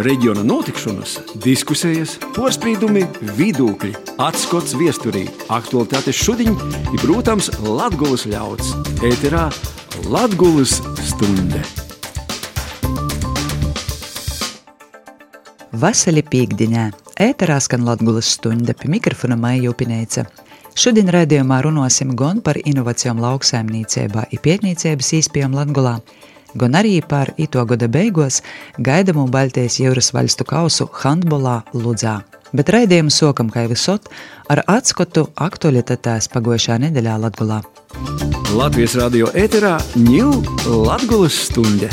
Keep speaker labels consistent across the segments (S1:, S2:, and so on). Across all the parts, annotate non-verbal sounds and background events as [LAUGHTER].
S1: reģiona notikšanas, diskusijas, porcelāna, vidūkļi, atskats viesturī, aktuālitātes šodien ir, protams, Latvijas ļauds. Ēterā Latvijas stunde.
S2: Vasarī piekdienā ēterā skan Latvijas stunde pie mikrofona Maija Upinēca. Šodien raidījumā runāsim gan par inovācijām lauksaimniecībā, ir pētniecības īspējām Latvijā, gan arī par ito gada beigās gaidāmo Baltijas jūras valstu kausu handbolā Ludzā. Bet raidījumu sokam kā visot ar atskatu aktualitātēs pagojušā nedēļā Latvijā.
S1: Latvijas radio ēterā ņūl Latvijas stunde.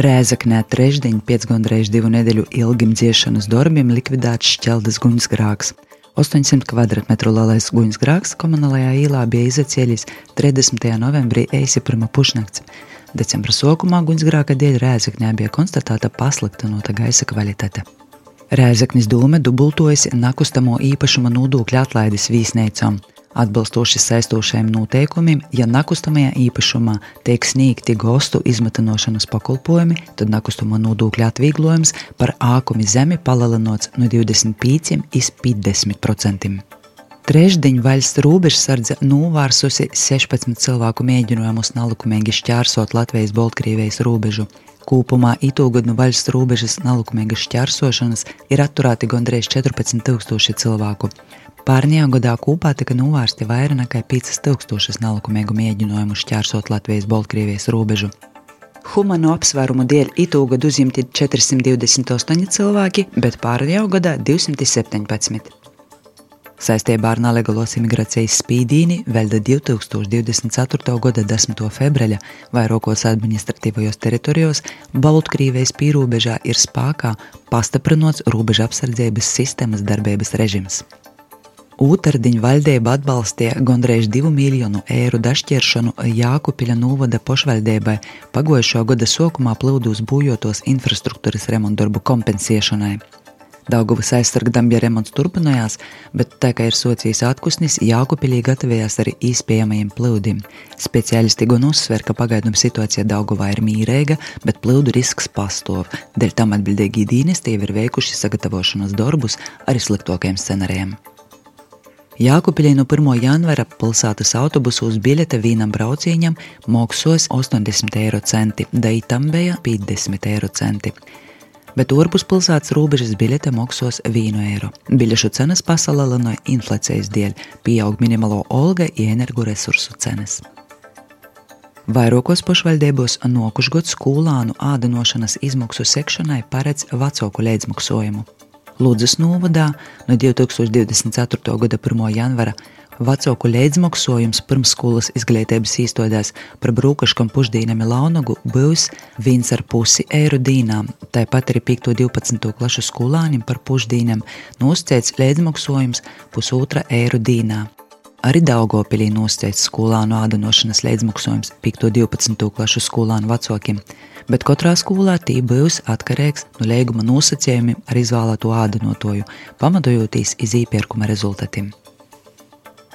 S2: Rēzaknē trešdien pēc gandrīz divu nedēļu ilgiem dziešanas darbiem likvidēts šķeldas guņsgrāks. 800 km2 lielais guņsgrāks komunālajā īlā bija izacēlis 30. novembrī eisi pirmā pušnakts. Decembra sākumā guņsgrāka dēļ Rēzaknē bija konstatēta pasliktinota gaisa kvalitāte. Rēzaknis dūme dubultojas nakustamo īpašuma nodokļa atlaides vīsneicām. Atbilstoši saistošajiem noteikumiem, ja nekustamajā īpašumā tiek sniegti gostu izmetanošanas pakalpojumi, tad nekustamo nodokļu atvieglojums par ākumi zemi palielināts no 25 līdz 50%. Trešdiņ valsts robežsardze novērsusi 16 cilvēku mēģinājumus nelikumīgi šķērsot Latvijas-Baltkrievijas robežu. Kopumā itūgad no valsts robežas nelikumīgas šķērsošanas ir atturēti gandrīz 14,000 cilvēku. Pārņā gadā kopā tika novērsti vairāk nekā 5000 nelikumīgu mēģinājumu šķērsot Latvijas-Baltkrievijas robežu. Humano apsvērumu dēļ itūgad uzņemti 428 cilvēki, bet pārējā gadā 217. Saistībā ar nelegālos imigrācijas spīdīni vēl 2024. gada 10. februāra vairākos administratīvajos teritorijos Baltkrievijas pīrābežā ir spēkā pastiprināts robeža apsardzības sistēmas darbības režims. Ūtardiņa valdība atbalstīja gandrīz 2 miljonu eiro dašķiršanu Jākupiļa novada pošvaldībai pagojušo gada sākumā plūdus būjotos infrastruktūras remontdarbu kompensēšanai. Daugavas aizsargdambja remonts turpinājās, bet tā kā ir socijas atkusnis, Jākupilī gatavējās arī īspējamajiem plūdim. Speciālisti gan uzsver, ka pagaidām situācija Daugavā ir mīrēga, bet plūdu risks pastāv. Dēļ tam atbildīgi dienesti jau ir veikuši sagatavošanas darbus arī sliktākajiem scenārijiem. Jākupilī no 1. janvara pilsētas autobusos biļete vienam braucienam maksās 80 eiro centi, daitam bija 50 eiro centi. Bet ārpus pilsētas robežas biļete maksās 1 eiro. Biļešu cenas pasaulē inflācijas dēļ, pieaug minimālo olga un energoresursu cenas. Vairākos pašvaldībos nokušgot skolānu ādinošanas izmaksu sekšanai paredz vecāku līdzmaksājumu. Lūdzes novadā no 2024. gada 1. janvara vecāku līdzmaksājums pirmsskolas izglītības īstodēs par brūkaškam pušdīnam Launagu būs 1,5 eiro dīnām. Tāpat arī 5. 12. klašu skolānim par pušdīnam nosacīts līdzmaksājums pusotra eiro dīnā. Arī Daugopilī nosacīts skolānu ādinošanas līdzmaksājums 5. 12. klašu skolānu vecākiem bet katrā skolā tī būs atkarīgs no līguma nosacījumiem ar izvēlēto ādinotoju, pamatojoties iz īpērkuma rezultātiem.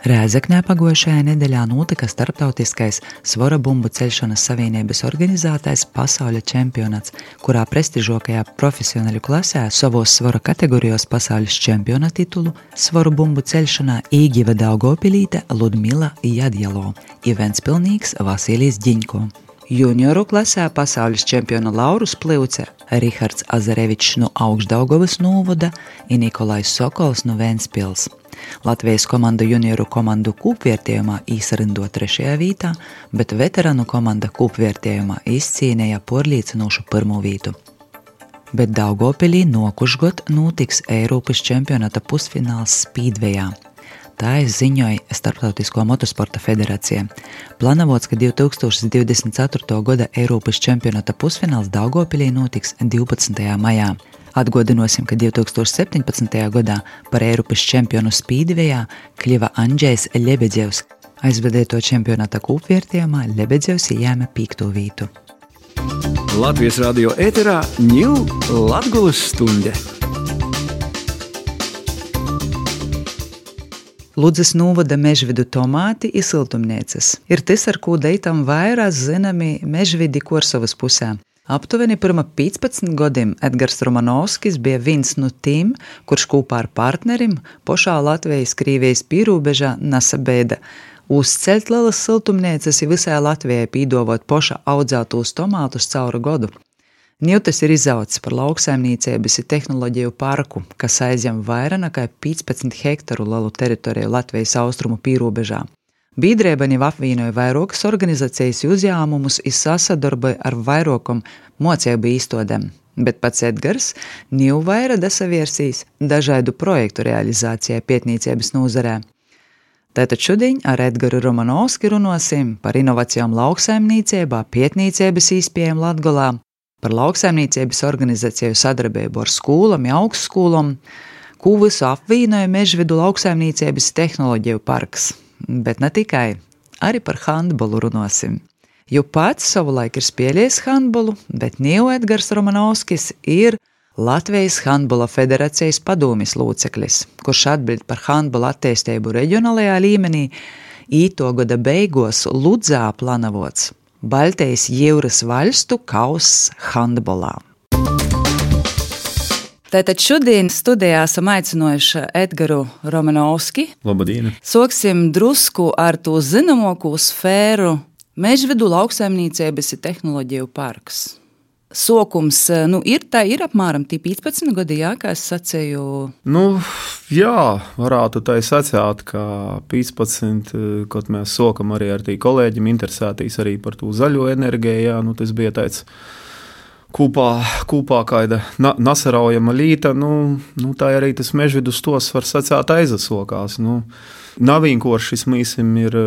S2: Rēzaknē pagojušajā nedēļā notika starptautiskais svara bumbu celšanas savienības organizētais pasaules čempionāts, kurā prestižokajā profesionāļu klasē savos svara kategorijos pasaules čempiona titulu svaru bumbu celšanā īgiva Daugopilīte Ludmila Jadjalo, Ivens Pilnīgs Vasilijs Ģiņko. Junioru klasē pasaules čempiona Laurus Plīvce, Rihards Azarevičs no Augstdaugavas novada un Nikolais Sokols no Vēnspils. Latvijas komanda junioru komandu kūpvērtējumā īsarindo trešajā vietā, bet veterānu komanda kūpvērtējumā izcīnīja porlīcinošu pirmo vietu. Bet Daugopilī nokušgot notiks Eiropas čempionāta pusfināls Spīdvejā. Tā ziņoja Startautisko motosporta federācija. Plānots, ka 2024. gada Eiropas čempionāta pusfināls Daugopilī notiks 12. maijā. Atgādināsim, ka 2017. gadā par Eiropas čempionu Spīdvejā kļuva Andrzejs Lebedevs. Aizvedēto čempionāta kūpvērtījumā Lebedevs ieņēma piekto vietu.
S1: Latvijas radio ēterā ņūl Latvijas stunde!
S2: Ludzes novada mežvidu tomāti ir siltumnīcas. Ir tas, ar ko deitam vairāk zinami mežvidi Korsovas pusē. Aptuveni pirmā 15 gadiem Edgars Romanovskis bija viens no tiem, kurš kopā ar partnerim pošā Latvijas-Krīvijas pīrūbežā nasabēda uzcelt lielas siltumnīcas visai Latvijai, pīdovot poša audzētos tomātus cauri godu. Ņūtas ir izaudzis par lauksaimniecības un tehnoloģiju parku, kas aizņem vairāk nekā 15 hektaru lielu teritoriju Latvijas austrumu pīrūbežā. Biedrība jau apvienoja vairākas organizācijas uzņēmumus un sasadarboja ar vairākam mocību īstodēm, bet pats Edgars nav vairāk desavirsījis dažādu projektu realizācijai pētniecības nozarē. Tātad šodien ar Edgars Romanovski runāsim par inovācijām lauksaimniecībā, pētniecības īspējām Latgolā, par lauksaimniecības organizāciju sadarbību ar skolām, augstskolām, ko visu apvienoja Mežvidu lauksaimniecības tehnoloģiju parks bet ne tikai, arī par handbolu runāsim. Jo pats savulaik ir spēlējis handbolu, bet Nīlu Edgars Romanovskis ir Latvijas Handbola federācijas padomjas loceklis, kurš atbild par handbola attīstību reģionālajā līmenī, īto gada beigās Ludzā planavots Baltijas jūras valstu kauss handbolā. Tātad šodien studijā esam aicinājuši Edgars Romanovski.
S3: Labdien!
S2: Soksim drusku ar to zināmāko sfēru Mežvedu lauksaimniecības un tehnoloģiju parks. Sokums nu, ir, tā ir apmēram 15 gadi, jā, kā es sacīju.
S3: Nu, jā, varētu tā sacīt, ka 15, kad mēs sokam arī ar tiem kolēģiem, interesētīs arī par to zaļo enerģiju, jā, nu, tas bija tāds kopā, kopā kāda na, nasaraujama līta, nu, nu, tā arī tas mežvidus tos var sacīt aizasokās. Nu, Navīnkoši šis mīsim ir,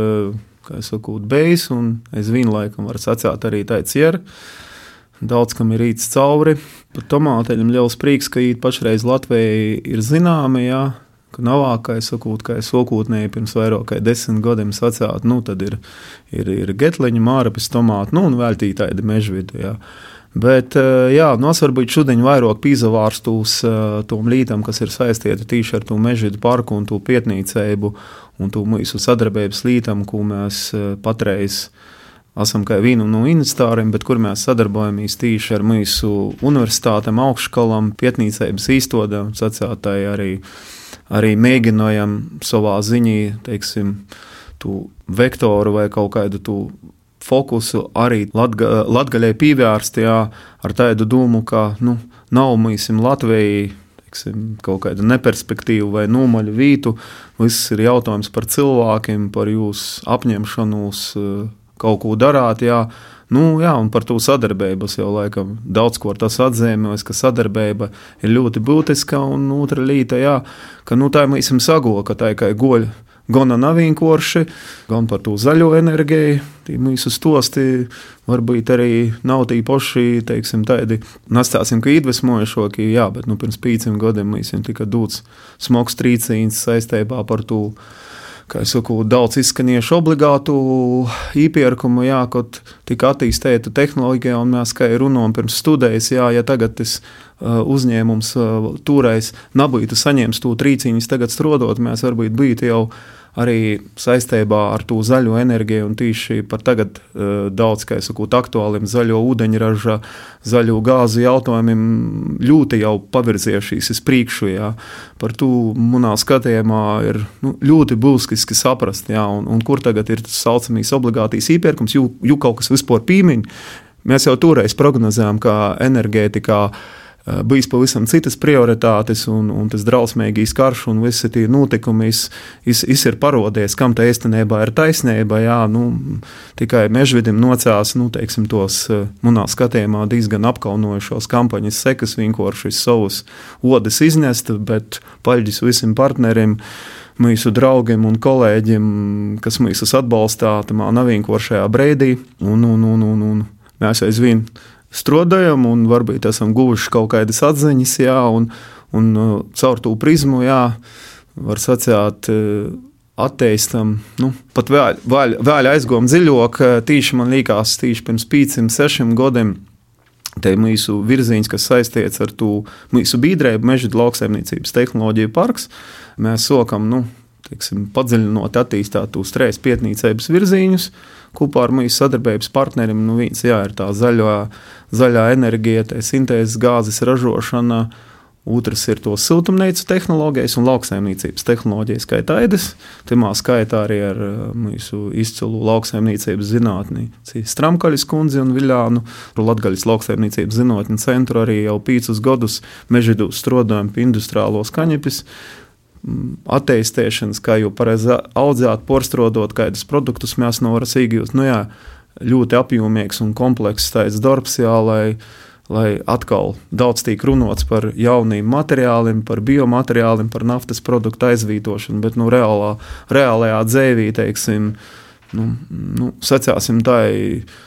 S3: kā es saku, bejs, un es vienlaikam varu sacīt arī tāds ir. Daudz kam ir rīts cauri. Par tomāteļiem liels prieks, ka īet pašreiz Latvijai ir zināmi, jā, ka navākais sakūt, ka es okūtnēju pirms vairāk kā desmit gadiem sacīt, nu tad ir, ir, ir getliņa, mārapis tomāti, nu un vēl tītādi mežvidu, jā. Bet, eh, jā, nu, es varbūt šodien vairāk pīzavārstu uz uh, tom lītam, kas ir saistīta tieši ar to mežģītu parku un to pietnīcēbu un to mūsu sadarbības lītam, ko mēs uh, patreiz esam kā vienu no investāriem, bet kur mēs sadarbojamies tieši ar mūsu universitātēm, augšskolām, pietnīcības īstodām, sacētāji arī, arī mēģinājam savā ziņā, teiksim, tu vektoru vai kaut kādu tu fokusu arī latga, latgaļai pievērst, jā, ar tādu domu, ka nu, nav mīsim Latvijai teiksim, kaut kāda neperspektīva vai nomaļa vītu. Viss ir jautājums par cilvēkiem, par jūsu apņemšanos kaut ko darāt. Jā. Nu, jā, un par to sadarbību jau laikam daudz ko tas atzīmēju, ka sadarbība ir ļoti būtiska. Un otra lieta, jā, ka nu, tā ir mūsu sagola, ka tā ir goļa gan navīnkoši, gan par to zaļo enerģiju. Mūsu stosti varbūt arī nav tī paši, teiksim, tādi, nestāsim, ka iedvesmojošākie, jā, bet nu, pirms pieciem gadiem mums tika dots smags trīcīns saistībā par to kā jau saku, daudz izskanējušu obligātu īpērkumu, jā, kad tika attīstīta tehnoloģija, un mēs kā runājam pirms studijas, jā, ja tagad tas uh, uzņēmums uh, toreiz nebūtu saņēmis to trīcīņus, tagad strādājot, mēs varbūt būtu jau arī saistībā ar to zaļo enerģiju, un tieši pat tagad uh, daudz, kā es saku, aktuāliem zaļo ūdeņraža, zaļo gāzu jautājumiem ļoti jau pavirzījušies uz priekšu. Jā. Par to manā skatījumā ir nu, ļoti būtiski saprast, jā, un, un kur tagad ir tas saucamais obligātīs īpērkums, jo, kaut kas vispār pīmiņ. Mēs jau toreiz prognozējām, ka enerģētikā uh, Eh, bijis pavisam citas prioritātes, un, un tas drausmīgais karš un visi tie notikumi is, is, is ir parodies, kam tā īstenībā ir taisnība. Jā, nu, tikai mežvidim nocās nu, teiksim, tos eh, manā skatījumā diezgan apkaunojušos kampaņas sekas, vienkārši savus odas iznest, bet paļģis visiem partneriem mūsu draugiem un kolēģiem, kas mūs atbalstā tajā navīnkošajā brīdī. Un, un, un, un, un mēs aizvien strādājam, un varbūt esam guvuši kaut kādas atziņas, jā, un, un uh, caur to prizmu, jā, var sacīt, uh, atteistam, nu, pat vēl, vēl, vēl aizgājām dziļāk, tīši man liekas, tīši pirms pīcim, sešiem gadiem. Te mūsu virziens, kas saistīts ar to mūsu biedrību, meža lauksaimniecības tehnoloģiju parks. Mēs sokam, nu, teiksim, padziļinot, attīstīt tos trīs pietnīcības virzienus. Kopā ar mūsu sadarbības partneriem nu, viens jā, ir tā zaļā, zaļā enerģija, sintēzes gāzes ražošana, Otrs ir to siltumnīcu tehnoloģijas un lauksaimniecības tehnoloģijas, kā tādas. Timā skaitā arī ar uh, mūsu izcilu lauksaimniecības zinātni, Stramkaļas kundzi un Viljānu. Latgaļas lauksaimniecības zinātņu centru arī jau piecus gadus mežģīdu strādājam pie industriālos kaņepes attīstīšanas, kā jau pareizi audzēt, porstrodot, kādus produktus mēs no varas iegūt. Nu, jā, ļoti apjomīgs un komplekss tāds darbs, jā, lai lai atkal daudz tiek runāts par jauniem materiāliem, par biomateriāliem, par naftas produktu aizvītošanu, bet nu, reālā, reālajā dzīvē, teiksim, nu, nu, sacāsim, tā ir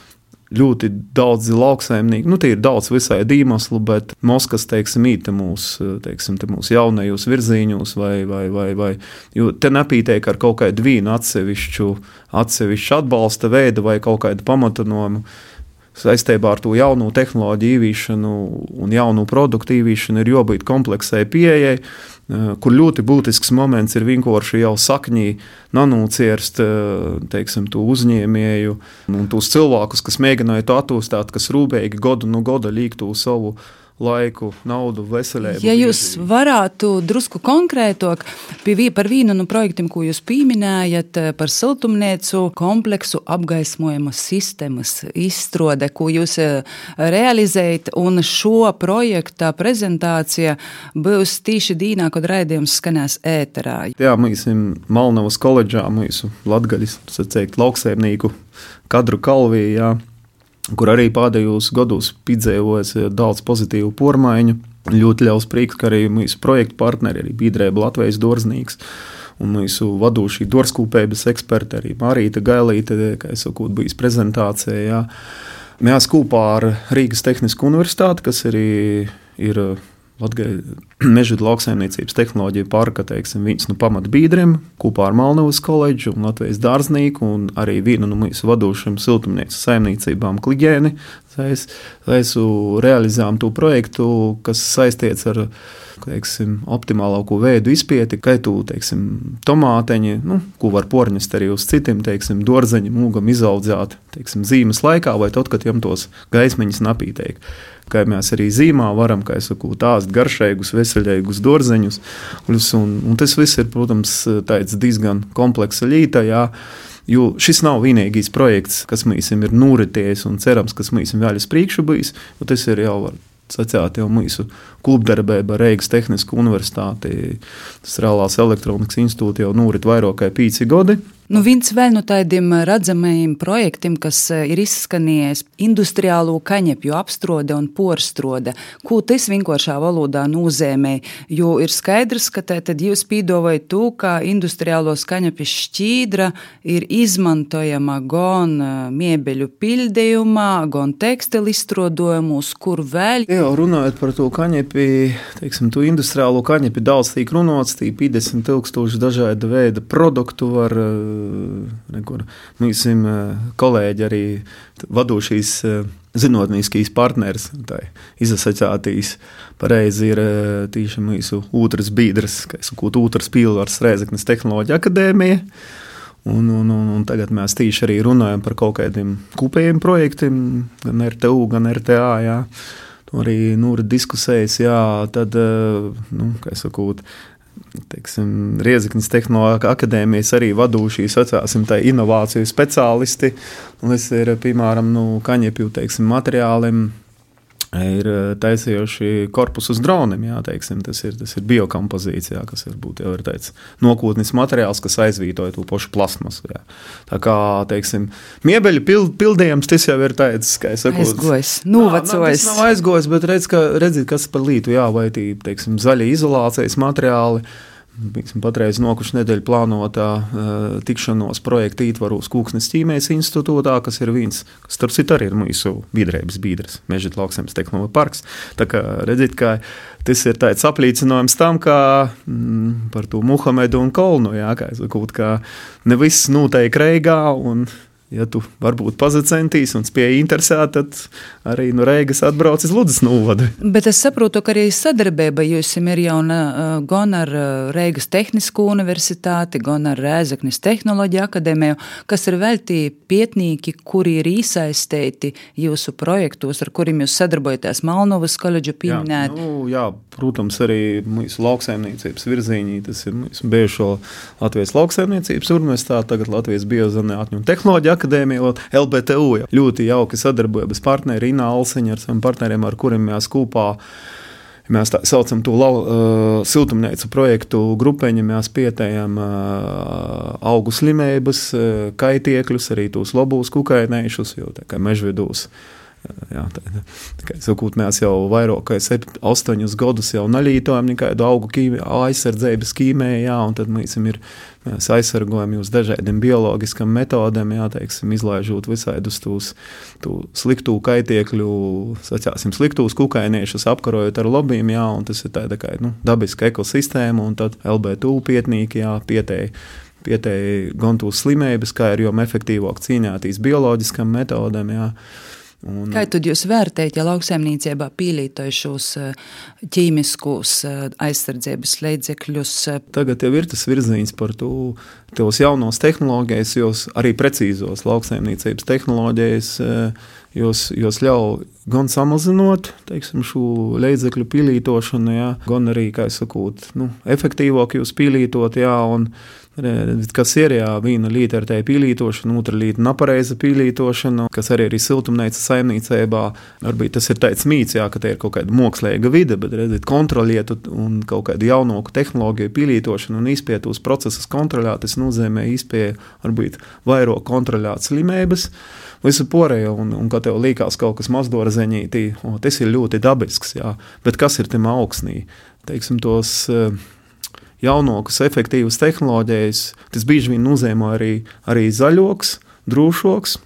S3: ļoti daudz lauksaimnieku. Nu, tie ir daudz visai dīmaslu, bet Moskavas teiksim, īta mūsu teiksim, mūs jaunajos virziņos, vai, vai, vai, vai jo te nepīteik ar kaut kādu vīnu atsevišķu, atsevišķu atbalsta veidu vai kaut kādu pamatinojumu saistībā ar to jaunu tehnoloģiju ieviešanu un jaunu produktu ieviešanu ir jābūt kompleksai pieejai, kur ļoti būtisks moments ir vienkārši jau sakņī nanocierst eh, teiksim, to uzņēmēju un tos cilvēkus, kas mēģināja to attīstīt, kas rūpīgi godu no goda līgtu savu laiku, naudu, veselību.
S4: Ja jūs varētu drusku konkrētāk par vienu no projektiem, ko jūs pieminējat, eh, par siltumnīcu kompleksu apgaismojuma sistēmas izstrāde, ko jūs eh, realizējat, un šo projekta prezentācija būs tīši dīnā, kad raidījums skanēs ēterā.
S3: Jā, mēs esam Malnavas koledžā, mūsu latgaļas, sacēt, lauksēmnieku kadru kalvī, jā kur arī pēdējos gados piedzīvojas eh, daudz pozitīvu pormaiņu. Ļoti liels prieks, ka arī mūsu projekta partneri, arī Bīdrēba Latvijas Dārznīgs un mūsu vadošie dārskūpējas eksperti, arī Marīta Gailīte, kā es saku, bijis prezentācijā. Jā. Mēs kopā ar Rīgas Tehnisko universitāti, kas arī ir Meža lauksaimniecības tehnoloģija parka viens no pamatbiedriem kopā ar Malnavas koledžu un Latvijas dārznieku un arī vienu no mūsu vadošajām siltumnīcas saimniecībām Kligēni. Mēs realizējām to projektu, kas saistīts ar teiksim, optimālāko veidu izpēti, kā tu teiksim, tomāteņi, nu, ko var porņest arī uz citiem, teiksim, dārzeņu mūgam izaudzēt teiksim, zīmes laikā vai tad, kad jums tos gaismiņas napīteik kā mēs arī zīmā varam, kā es saku, tāst garšīgus, veseļīgus dārzeņus. Un, un tas viss ir, protams, diezgan kompleksa līta. Jo šis nav vienīgais projekts, kas mums ir noritējis un cerams, kas mums vēl uz priekšu bijis. Tas ir jau sacīt, jau mūsu klubdarbība ar Reigas Tehnisko universitāti. Tas Reālās elektronikas institūts jau norit vairāk kā pīci gadi.
S4: Nu, viens no tādiem redzamajiem projektiem, kas eh, ir izskanējis, ir industriālo kaņepju apstrode un porstrode. Ko tas vienkāršā valodā nozīmē? Jo ir skaidrs, ka tad jūs pīdovājat to, ka industriālos kaņepju šķīdra ir izmantojama gan eh, miebeļu pildījumā, gan tekstilu izstrādājumos, kur vēl.
S3: Jā, runājot par to kaņepi, teiksim, to industriālo kaņepi daudz tiek runāts, tī 50 tūkstoši dažāda veida produktu var eh, Nekur. Mēs esam kolēģi arī vadošīs zinātnīs partneris. Izasociētīs pareizi ir tīši mūsu otrs biedrs, kas ir otrs pīlārs Rēzeknes tehnoloģija akadēmija. Un, un, un, un tagad mēs tieši arī runājam par kaut kādiem kopējiem projektiem, gan RTU, gan RTA. Jā. Arī nu, diskusijas, jā, tad, nu, kā jau saku, teiksim, Riezikņas Tehnoloģijas akadēmijas arī vadošie sacāsim, inovāciju speciālisti. Tas ir piemēram nu, kaņepju teiksim, materiāliem. Ir taisījuši korpusus droniem, jā, teiksim, tas ir, tas ir biokompozīcija, kas varbūt jau ir tāds nākotnes materiāls, kas aizvietoja to pašu plasmasu. Jā. Tā kā, teiksim, miebeļu pild, pildījums, tas jau ir tāds, kā es saku,
S4: aizgojis, novecojis.
S3: Tas nav aizgojis, bet redz, ka, redziet, kas par lītu, jā, vai tī, teiksim, zaļie izolācijas materiāli. Patreiz nokuši nedēļa plānotā uh, tikšanos projekta ietvaros Kūksnes ķīmijas institūtā, kas ir viens, kas starp citu arī ir mūsu biedrības biedrs, Mežģīt lauksaimnes tehnoloģija parks. Tā kā redzat, ka tas ir tāds apliecinājums tam, ka mm, par to Muhamedu un Kolnu, jā, kā es saku, ka ne viss noteikti reigā un ja tu varbūt pazicentīs un spēj interesēt, tad arī no Reigas atbrauc uz Ludus novadu.
S4: Bet es saprotu, ka arī sadarbība jums ir jau gan ar Reigas Tehnisko universitāti, gan ar Rēzaknis Tehnoloģiju akadēmiju, kas ir veltīti pietnīki, kuri ir iesaistīti jūsu projektos, ar kuriem jūs sadarbojaties Malnovas koledžu pieminēt.
S3: Jā, nu, jā, protams, arī mūsu lauksaimniecības virziņī, tas ir mūsu bijušo Latvijas lauksaimniecības universitāte, tagad Latvijas biozinātņu un tehnoloģiju akadēmija, LBTU. Ja. Ļoti jauki sadarbojas partneri Inā Alsiņa ar saviem partneriem, ar kuriem mēs kopā. Mēs tā saucam to lau, uh, siltumnīcu projektu grupiņu, mēs pietējam uh, augu slimības, uh, kaitiekļus, arī tos lobūs kukainējušus, jo tā kā mežvidūs. Uh, Jā, tā, tā, sakot, mēs jau vairāk kā 8 gadus jau nalītojam nekādu augu ķīmiju, aizsardzības ķīmiju, jā, un tad mēs, ir, mēs aizsargojam jūs dažādiem bioloģiskam metodēm, jā, teiksim, izlaižot visādus tos sliktu kaitiekļu, sacāsim, sliktus kukainiešus, apkarojot ar lobbyiem, jā, un tas ir tāda kā nu, dabiska ekosistēma, un tad LB2 pietnīki, jā, pietēji pietēji gan tūs slimības, kā ir jau efektīvāk cīņāties bioloģiskam metodēm. Jā.
S4: Un, Kā jūs vērtējat, ja lauksaimniecībā pīlītoja šos eh, ķīmiskus eh, aizsardzības līdzekļus? Eh?
S3: Tagad jau ir tas virziens par to, tos jaunos tehnoloģijas, jos arī precīzos lauksaimniecības tehnoloģijas, jos, jos ļauj gan samazinot teiksim, šo līdzekļu pīlītošanu, jā, gan arī, kā es saku, nu, efektīvāk jūs pīlītot, jā, un, kas ir jā, viena līnija ar tādu pīlītošanu, otra līnija nepareiza pīlītošana, kas arī ir siltumnīcas saimniecībā. Varbūt tas ir tāds mīts, jā, ka tā ir kaut kāda mākslīga vide, bet redziet, kontroliet un kaut kādu jaunāku tehnoloģiju pīlītošanu un izpēt tos procesus kontrolēt. Tas nozīmē izpēt varbūt vairāk kontrolēt slimības. Visu pārējo, un, un kad tev liekas kaut kas mazdora zeņītī, tas ir ļoti dabisks, jā. bet kas ir tam augsnī? Teiksim, tos, uh, jaunākas, efektīvas tehnoloģijas, tas bieži vien nozīmē arī, arī zaļoks, drošāks.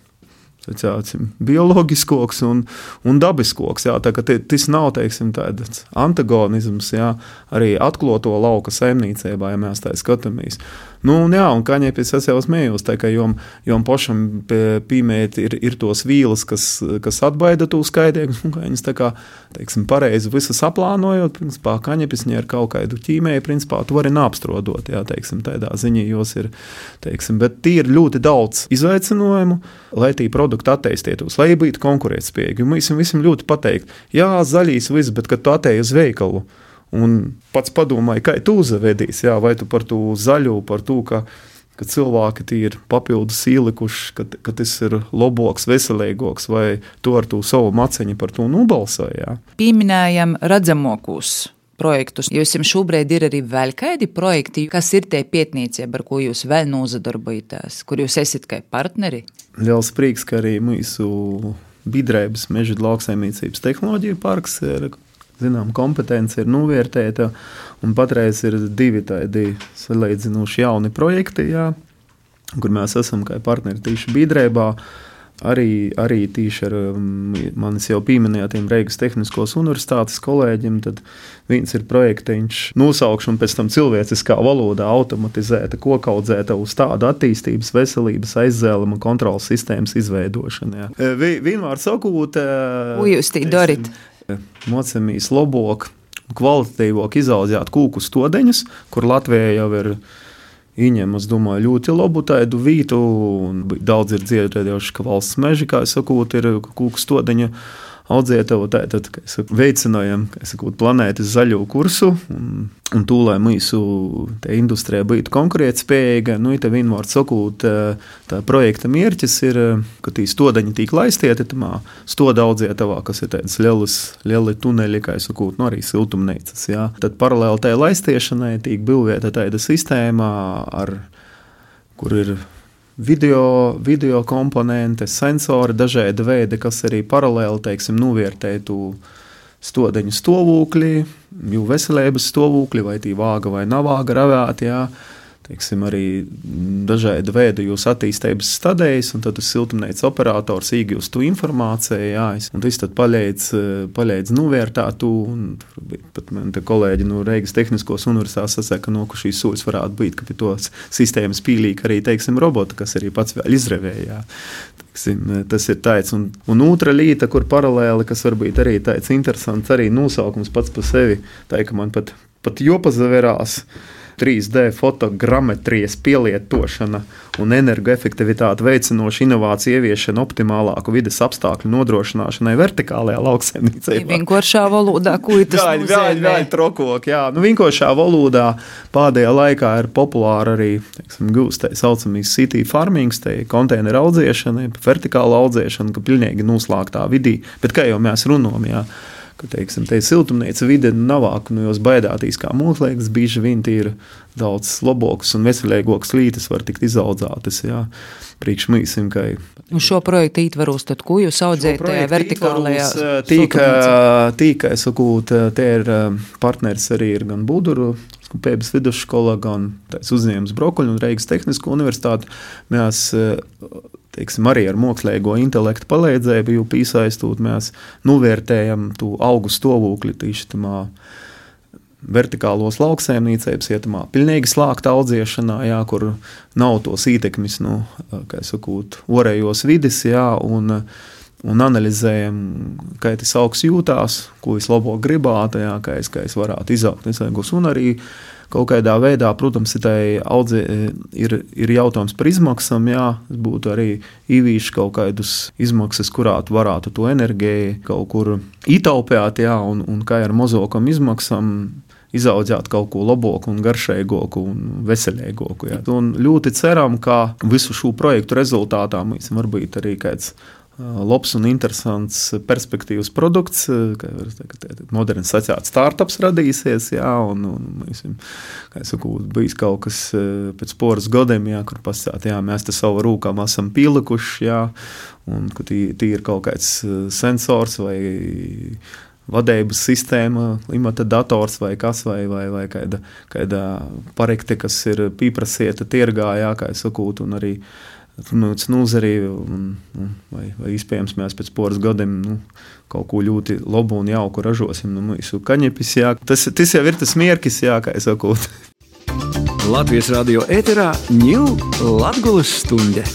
S3: Tācim, bioloģiskoks un, un dabiskoks. Jā, tā, tas nav teiksim, tāds antagonisms, jā, arī atklāto lauka saimniecībā, ja mēs tā skatāmies. Nu, un, jā, un kaņepis es jau smējos, tā, ka jom, jom pašam pīmēt ir, ir tos vīles, kas, kas atbaida tos skaidriekus, un viņas tā kā, teiksim, pareizi visu saplānojot, principā kaņepis ar kaut kādu ķīmēju, principā tu vari nāpstrodot, jā, teiksim, tādā ziņā jos ir, teiksim, bet tie ir ļoti daudz izaicinājumu, lai tī produkti attīstītos, lai būtu konkurētspējīgi. Mēs visam ļoti pateikt, jā, zaļīs viss, bet kad tu atēji uz veikalu, Un pats padomāji, kā tu uzvedīsi, jā, vai tu par to zaļo, par to, ka, ka cilvēki ir papildus ielikuši, ka, ka tas ir labāks, veselīgāks, vai tu ar to savu maceņu par to nobalsoji.
S4: Pieminējam redzamākos projektus. Jums šobrīd ir arī vēl kādi projekti, kas ir tie pietnīcība, ar ko jūs vēl nozadarbojaties, kur jūs esat kā partneri?
S3: Liels prieks, ka arī mūsu Bidrēbas meža lauksaimniecības tehnoloģija parks ir zinām, kompetence ir novērtēta. Patreiz ir divi tādi salīdzinoši jauni projekti, jā, kur mēs esam kā partneri tieši Bīdrēbā. Arī, arī tīši ar um, manis jau pieminētiem Reigas Tehniskos universitātes kolēģiem. Tad viens ir projektiņš, nosaukšana pēc tam cilvēciskā valodā, automatizēta, kokaudzēta uz tādu attīstības, veselības, aizzēluma kontrolas sistēmas izveidošanu. Vienmēr sakot,
S4: Ujūstī, Dorit
S3: mocamīs labāk, kvalitatīvāk izaudzēt kūku stodeņus, kur Latvijā jau ir ieņem, es domāju, ļoti labu tādu vietu. Daudz ir dzirdējuši, ka valsts meži, kā es saku, ir kūku stodeņa audzētavu, tātad saku, veicinājam saku, planētas zaļo kursu un, un lai mūsu industrija būtu konkurētspējīga. Nu, te vienmēr sakot, tā projekta mērķis ir, ka tī stodaņi tīk laistieti tamā stoda audzētavā, kas ir tādas lielas, lieli tuneļi, kā es saku, nu arī siltumnīcas. Jā. Tad paralēli tai laistiešanai tīk būvēta tāda sistēma, ar, kur ir video, video komponentes, sensori, dažādi veidi, kas arī paralēli teiksim, novērtētu stodeņu stāvokli, jau veselības stāvokli, vai tī vāga vai nav vāga ravēta. Teiksim, arī dažādu veidu jūsu attīstības stadijas, un tad tas siltumnīcas operators iegūst to informāciju, jā, un tas tad paļēdz, paļēdz novērtēt to, un pat man te kolēģi no Reigas Tehniskos universitātes sasaka, no ka šīs soļas varētu būt, ka pie tos sistēmas pīlīk arī, teiksim, robota, kas arī pats vēl izrevējā. Teiksim, tas ir tāds, un, un otra līnija, kur paralēli, kas varbūt arī tāds interesants, arī nosaukums pats par sevi, tā ka man pat, pat jopazaverās. 3D fotogrammetrijas pielietošana un energoefektivitāte veicinoša inovācija ieviešana optimālāku vidas apstākļu nodrošināšanai vertikālajā lauksaimniecībā.
S4: Vienkāršā valodā, ko tas
S3: nozīmē? Jā, jā, jā, trokok, jā. Nu, vienkāršā valodā pēdējā laikā ir populāra arī, teiksim, gūst tā saucamīs city farmings, te konteineru audzēšana, vertikāla audzēšana, ka pilnīgi noslēgtā vidī, bet kā jau mēs runājam, jā ka teiksim, te siltumnīca vide nav no jās baidātīs kā mūžliekas, bieži vien ir daudz labākas un veselīgākas lītes var tikt izaudzētas. Jā. Priekš mīsim, ka.
S4: Un šo projektu ietvaros, tad ko jūs audzējat tajā vertikālajā?
S3: Tīka, tīka, es saku, te ir partneris arī ir gan Buduru Pēdas vidusskola, gan uzņēmums Brokoļu un Reigas Tehnisko universitāti. Mēs teiksim, arī ar mākslīgo intelektu palīdzību, piesaistot mēs novērtējam to augu stāvokli tieši tamā vertikālos lauksēmniecības, ietamā pilnīgi slāgta audzēšanā, jā, kur nav tos ietekmes, nu, kā es saku, orējos vidas, jā, un, un analizējam, kā tas augs jūtās, ko es labāk gribētu, jā, kā es, kā es varētu izaugt, un arī kaut kādā veidā, protams, audzē, ir, ir jautājums par izmaksām. Jā, būtu arī īvīši kaut kādas izmaksas, kurā varētu to enerģiju kaut kur ietaupīt, jā, un, un kā ar mozokam izmaksām izaudzēt kaut ko labāku, garšīgāku un veselīgāku. Un ļoti ceram, ka visu šo projektu rezultātā mēs varbūt arī kāds labs un interesants perspektīvas produkts, kā moderns sociāls startups radīsies. Jā, un, un mēs, kā jau saku, bijis kaut kas pēc poras gadiem, jā, kur pasakāt, jā, mēs te savu rūkām esam pielikuši, jā, un ka tī, tī ir kaut kāds sensors vai vadības sistēma, klimata dators vai kas, vai, vai, vai kāda, kāda parekte, kas ir pieprasīta tirgā, jā, kā es saku, un arī uh, runāts nozarī, un, un, vai, vai iespējams mēs pēc poras gadiem nu, kaut ko ļoti labu un jauku ražosim. Nu, mūsu kaņepis, jā, tas, tas jau ir tas mierkis, jā, kā es saku.
S1: Latvijas radio ēterā ņūl Latgulas stunde.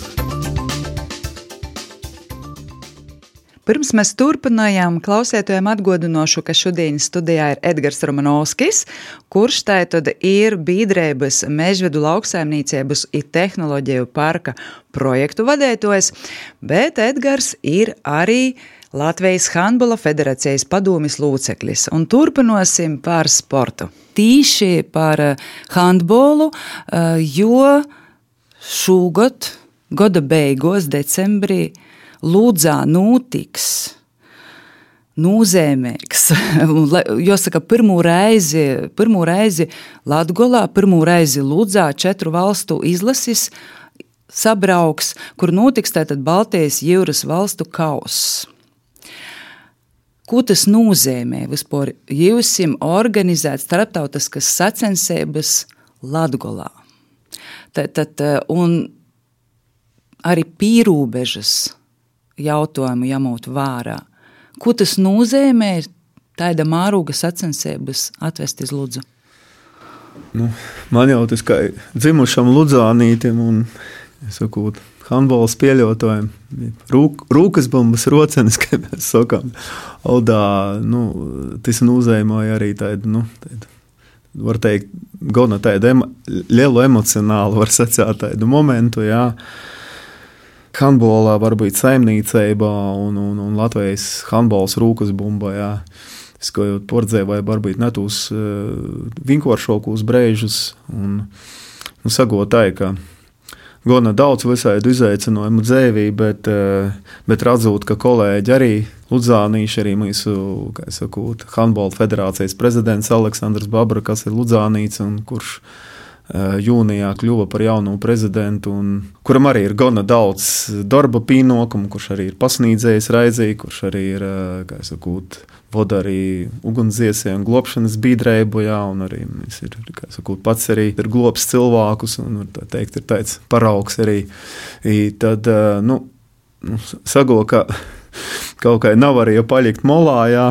S4: Pirms mēs turpinājām, klausētājiem atgādināšu, ka šodienas studijā ir Edgars Romanovskis, kurš tātad ir Bīdrēbas mežvedu lauksaimniecības un tehnoloģiju parka projektu vadētājs, bet Edgars ir arī Latvijas Handbola federācijas padomjas loceklis. Turpināsim par sportu. Tīši par handbolu, eh, jo šogad, gada beigās, decembrī, Lūdzā notiks nūzēmīgs. [LAUGHS] Jāsaka, pirmo reizi, pirmo reizi Latvijā, pirmo reizi Lūdzā četru valstu izlases sabrauks, kur notiks tātad Baltijas jūras valstu kauss. Ko tas nozīmē vispār? Jūsim organizēt starptautiskas sacensības Latvijā. Tad, tad, un arī pīrūbežas jautājumu jāmūt vērā. Ko tas nozīmē tāda mārūga sacensības atvest uz Ludzu?
S3: Nu, man jau tas kā dzimušam Ludzānītam un saku, handbols pieļautājiem. Rūk, rūkas bumbas rocenis, [LAUGHS] kā mēs sakām. Odā, nu, tas nozīmēja arī tādu, nu, tādu, var teikt, gana tādu emo, lielu emocionālu, var sacīt, tādu momentu, jā. Uh, handbolā, varbūt saimniecībā un, un, un Latvijas handbols rūkas bumbā. Jā. Es kā jau pordzēju, vai varbūt ne tūs uh, eh, vinkošākos brēžus. Un, un sagotāju, ka gana daudz visādi izaicinājumu dzīvī, bet, uh, bet redzot, ka kolēģi arī Ludzānīši, arī mūsu saku, handbola federācijas prezidents Aleksandrs Babra, kas ir Ludzānīts un kurš jūnijā kļuva par jauno prezidentu, kuram arī ir gana daudz darba pienākumu, kurš arī ir pasniedzējis raizī, kurš arī ir, es saku, vada arī ugunsdziesē un glābšanas biedrību, un arī ir, saku, pats arī ir glābs cilvēkus, un, teikt, ir tāds paraugs arī. I tad, nu, nu sago, ka [LAUGHS] kaut kā nav arī palikt molā, jā,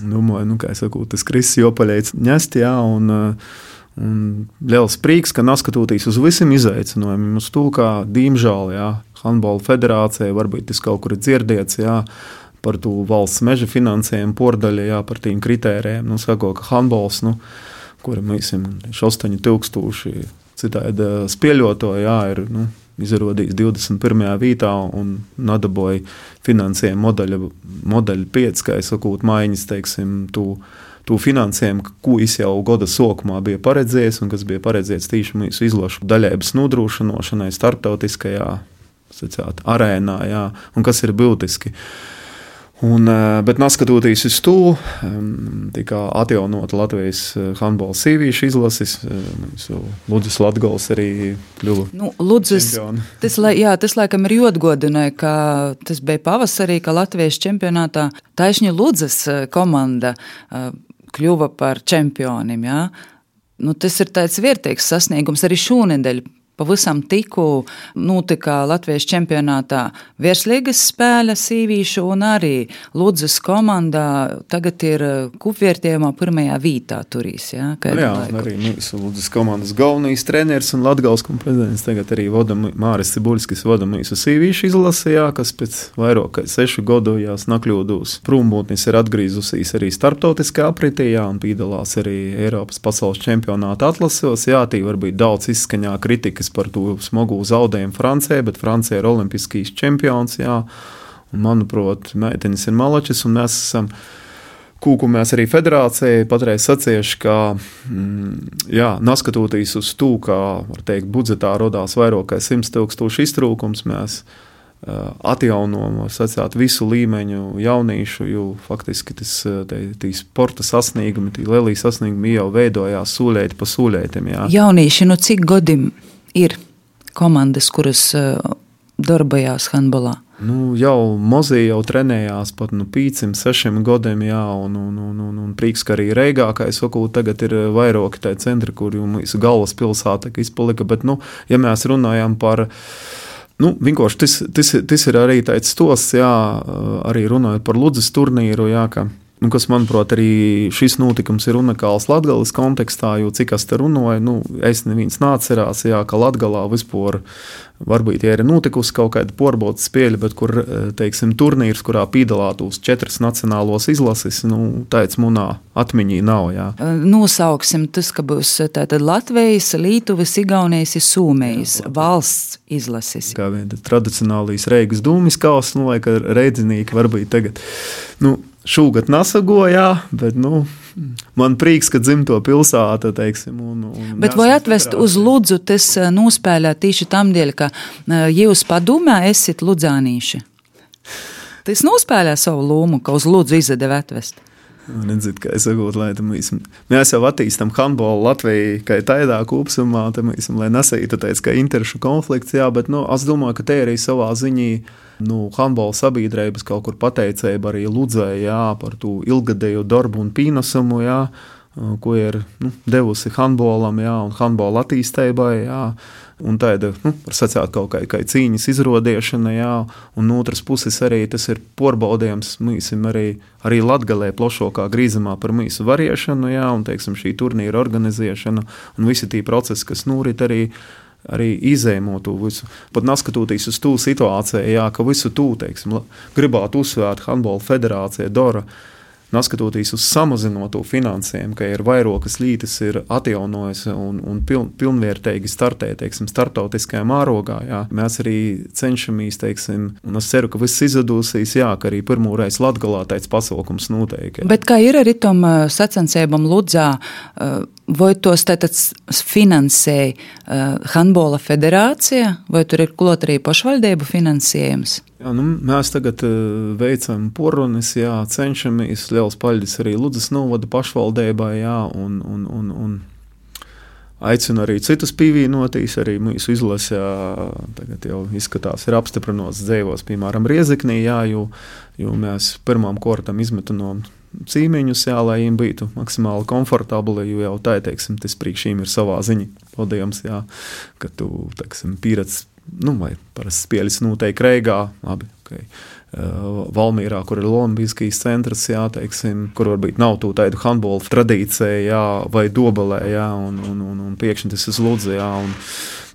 S3: domāju, nu, kā es saku, tas krisis jopaļēts ņest, jā, un, un liels prieks, ka neskatoties uz visiem izaicinājumiem, uz to, kā, diemžēl, jā, Handbola federācija, varbūt tas kaut kur ir dzirdēts, jā, par to valsts meža finansējumu pordaļu, jā, par tiem kritērijiem, nu, sako, ka handbols, nu, kuram, esam 8000 citādi spēļoto, jā, ir, nu, izrādījis 21. vietā un nadaboja finansējumu modeļa, modeļa 5, kā es saku, maiņas, teiksim, tu, tu finansējumu, ko es jau gada sākumā biju paredzējis, un kas bija paredzēts tieši mūsu izlašu daļēbas nodrošināšanai starptautiskajā sacāt, arēnā, jā, un kas ir būtiski. Un, eh, bet neskatoties uz to, tika atjaunota Latvijas eh, handbola sīvīšu izlases. Eh, Lūdzes Latgals arī kļuva.
S4: Nu, Lūdzes, tas, jā, tas laikam ir jodgodināja, ka tas bija pavasarī, ka Latvijas čempionātā taisņa Lūdzes komanda kļuva par čempioniem. Jā. Nu, tas ir tāds vērtīgs sasniegums arī šonadēļ Pavisam tikko notika Latvijas čempionātā virslīgas spēle sīvīšu, un arī Ludzas komandā tagad ir uh, kupvērtējumā pirmajā vītā turīs. Ja,
S3: jā, laiku. arī mūsu Ludzas komandas galvenais treneris un Latgals prezidents tagad arī vada Māris Cibuļskis vada mūsu sīvīšu izlasījā, kas pēc vairāk kā sešu gadu jās nakļūdūs prombūtnis ir atgriezusies arī starptautiskā apritījā un piedalās arī Eiropas pasaules čempionāta atlasos. Jā, tī varbūt daudz izskaņā kritikas kritikas par to smagu zaudējumu Francijai, bet Francija ir olimpiskīs čempions. Jā, un, manuprāt, meitenes ir malačas, un mēs esam. Kūku mēs arī federācijai patreiz sacījuši, ka, mm, jā, neskatoties uz to, ka, teikt, budžetā radās vairāk kā 100 tūkstoši iztrūkums, mēs uh, atjaunojam, sacīt, visu līmeņu jauniešu, jo faktiski tas tie sporta sasniegumi, tie lielie sasniegumi jau veidojās sūļēti pa sūļētiem. Jā.
S4: Jaunieši, nu cik godim ir komandas, kuras eh, darbojās handbolā?
S3: Nu, jau Mozija jau trenējās pat nu, pīcim, sešiem gadiem, jā, un, un, un, un, un prieks, ka arī Reigā, kā es saku, tagad ir vairāki tādi centri, kur mūsu galvaspilsēta izpalika, bet, nu, ja mēs runājam par Nu, vienkārši tas, tas, tas ir arī tāds stosts, jā, arī runājot par Ludus turnīru, jā, ka Nu, kas, manuprāt, arī šis notikums ir unikāls Latvijas kontekstā, jo cik es te runāju, nu, es neviens nācerās, jā, ka Latvijā vispār varbūt ja ir notikusi kaut kāda porbota spēle, bet kur, teiksim, turnīrs, kurā piedalātos četras nacionālos izlases, nu, tāds munā atmiņī nav, jā.
S4: Nosauksim tas, ka būs tātad Latvijas, Lietuvas, Igaunijas, Sūmējas valsts izlases.
S3: Kā vien tradicionālīs Reigas dūmis kaus, nu, vai ka reidzinīgi varbūt tagad, nu, šogad nesagojā, bet nu, man prieks, ka dzimto pilsēta. Teiksim, un, un
S4: bet vai atvest uz Ludzu tas eh, nospēlē tieši tam dēļ, ka eh, jūs padomā esat ludzānīši? Tas nospēlē savu lomu, ka uz Ludzu izdeva atvest.
S3: Nedzird, kā es saku, lai mēs, mēs jau attīstām handbolu Latvijā, kā tādā kopumā, mēs, lai nesītu tāds kā interešu konflikts, jā, bet nu, es domāju, ka te arī savā ziņā nu, handbola sabiedrības kaut kur pateicība arī Ludzē jā, par to ilgadējo darbu un pienesumu, jā, ko ir nu, devusi handbolam jā, un handbola attīstībai. Jā. Un tāda, nu, var sacīt, kaut kā, kā cīņas izrādīšana, jā, un no otras puses arī tas ir porbaudījums mīsim arī, arī latgalē plašākā grīzumā par mīsu variešanu, jā, un, teiksim, šī turnīra organizēšana un visi tie procesi, kas norit arī arī izēmo to visu. Pat neskatoties uz to situāciju, jā, ka visu to teiksim, gribētu uzsvērt Handbola federācija Dora neskatoties uz samazināto finansējumu, ka ir vairākas līnijas, ir atjaunojusi un, un piln, pilnvērtīgi startē teiksim, startautiskajā mārogā. Jā. Mēs arī cenšamies, teiksim, un es ceru, ka viss izdosies, jā, ka arī pirmo reizi Latvijā tāds pasākums notiek.
S4: Bet kā ir arī tam sacensībam Ludzā? Vai tos tātad finansēja Handbola federācija, vai tur ir klot arī pašvaldību finansējums?
S3: Jā, nu, mēs tagad uh, veicam porunis, jā, cenšamies. Liels paldies arī Ludus novada pašvaldībai, jā, un, un, un, un Aicinu arī citus pievienoties. Arī mūsu izlasē tagad jau izskatās, ir apstiprināts dzīvos, piemēram, Riezeknī, jā, jo, jo mēs pirmām kārtām izmetam no cīmeņus, jā, lai viņiem būtu maksimāli komfortabli. Jo jau tā, teiksim, tas priekš viņiem ir savā ziņā. Paldies, jā, ka tu teiksim, pieredzi, nu, vai parasti spēļas noteikti reigā. Labi, okay. Valmīrā, kur ir Lombijas centrs, jā, teiksim, kur varbūt nav tādu handbola tradīcija, jā, vai dobelē, jā, un, un, un, un pēkšņi tas ir un,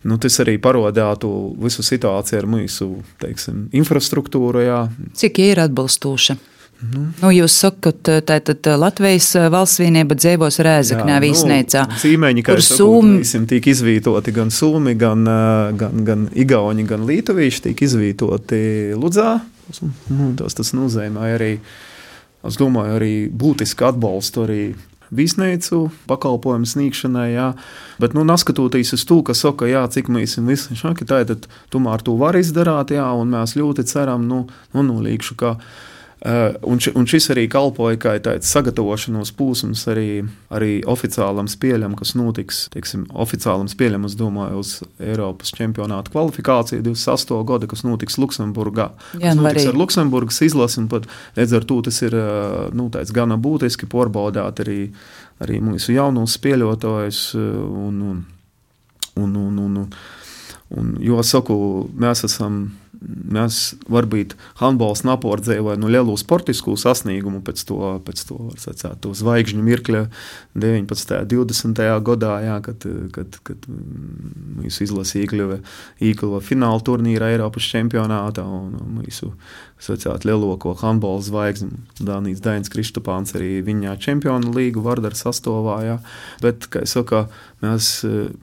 S3: Nu, tas arī parādītu visu situāciju ar mūsu teiksim, infrastruktūru. Jā.
S4: Cik ir atbilstoša? Nu. Nu, jūs sakat, tā tad Latvijas valsts vienība dzīvos Rēzaknē, Vīsneicā.
S3: Nu, cīmeņi, kā Sūmi tiek izvītoti gan Sūmi, gan, gan, gan Igauni, gan Lītuvīši tiek izvītoti Ludzā. Nu, tas, tas nozīmē arī, es domāju, arī būtisku atbalstu arī viesnīcu pakalpojumu sniegšanai. Jā. Bet, nu, neskatoties uz to, ka saka, jā, cik mēs visi šādi, tad tomēr to var izdarīt, jā, un mēs ļoti ceram, nu, nu, nu līkšu, ka un, ši, un šis arī kalpoja kā tāds sagatavošanās posms arī, arī oficiālam spēļam, kas notiks, teiksim, oficiālam spēļam, es domāju, uz Eiropas čempionāta kvalifikāciju 28. gada, kas notiks Luksemburgā. Jā, nu notiks ar Luksemburgas izlasi, un pat līdz ar to tas ir nu, gana būtiski pārbaudāt arī, arī mūsu jaunos spēļotājus. Un, un, un, un, un, un, un, jo, saku, mēs esam mēs varbūt handbols napordzēja nu, lielu sportisku sasniegumu pēc to, pēc to, sacāt, to zvaigžņu mirkļa 19. un 20. gadā, jā, kad, kad, kad mēs izlasījām iekļuva, iekļuva fināla turnīra Eiropas čempionātā un mūsu sacāt, lielāko handbola zvaigzni. Dānijas Dainis Kristopāns arī viņa čempionu līgu Vardar sastāvā. Bet, kā jau saka, mēs,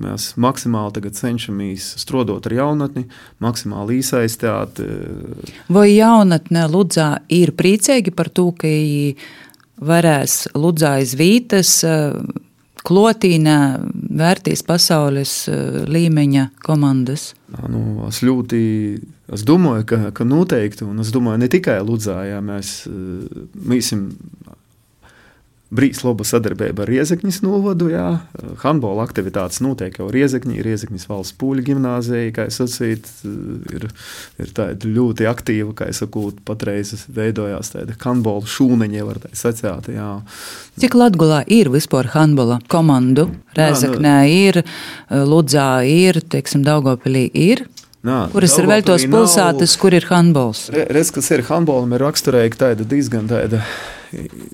S3: mēs maksimāli cenšamies strādāt ar jaunatni, maksimāli iesaistīt.
S4: Vai jaunatne Ludzā ir priecīgi par to, ka varēs Ludzā izvītas? klotīnā vērtīs pasaules līmeņa komandas?
S3: Nu, es ļoti Es domāju, ka, ka noteikti, un es domāju, ne tikai Ludzā, ja mēs mīsim brīvs laba sadarbība ar Riezekņas novadu. Jā. Handbola aktivitātes notiek jau Riezekņī, Riezekņas valsts pūļu gimnāzija, kā es sacītu, ir, ir tāda ļoti aktīva, kā es saku, patreiz veidojās tāda handbola šūneņa, var tā sacīt. Jā.
S4: Cik Latgulā ir vispār handbola komandu? Rēzeknē ir, Ludzā ir, teiksim, Daugopilī ir. Nā, Kuras ir vēl tos pilsētas, kur ir handbols?
S3: Redz, kas ir handbolam, ir raksturīgi tāda diezgan tāda,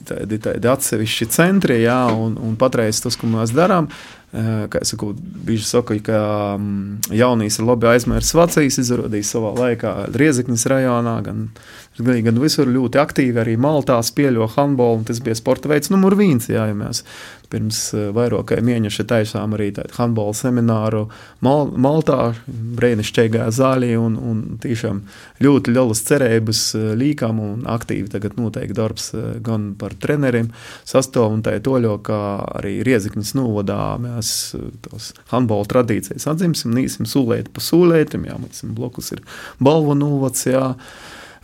S3: tādi, tādi atsevišķi centri, jā, un, un patreiz tas, ko mēs darām, kā es saku, bieži saka, ka jaunīs ir labi aizmirsts vecīs, izrādījis savā laikā Riezekņas rajonā, gan, gan visur ļoti aktīvi, arī Maltā spēļo handbolu, un tas bija sporta veids numur viens, jā, ja mēs pirms eh, vairākiem mēnešiem taisām arī tādu handbola semināru Mal Maltā, brīnišķīgā zālē. Un, un tiešām ļoti lielas cerības eh, līkām un aktīvi tagad notiek darbs eh, gan par treneriem sastāvu un tā toļo, kā arī Rieziknis novadā mēs tos handbola tradīcijas atzimsim, nīsim sūlēt pa sūlētim, jā, mums blokus ir balvu novads, jā.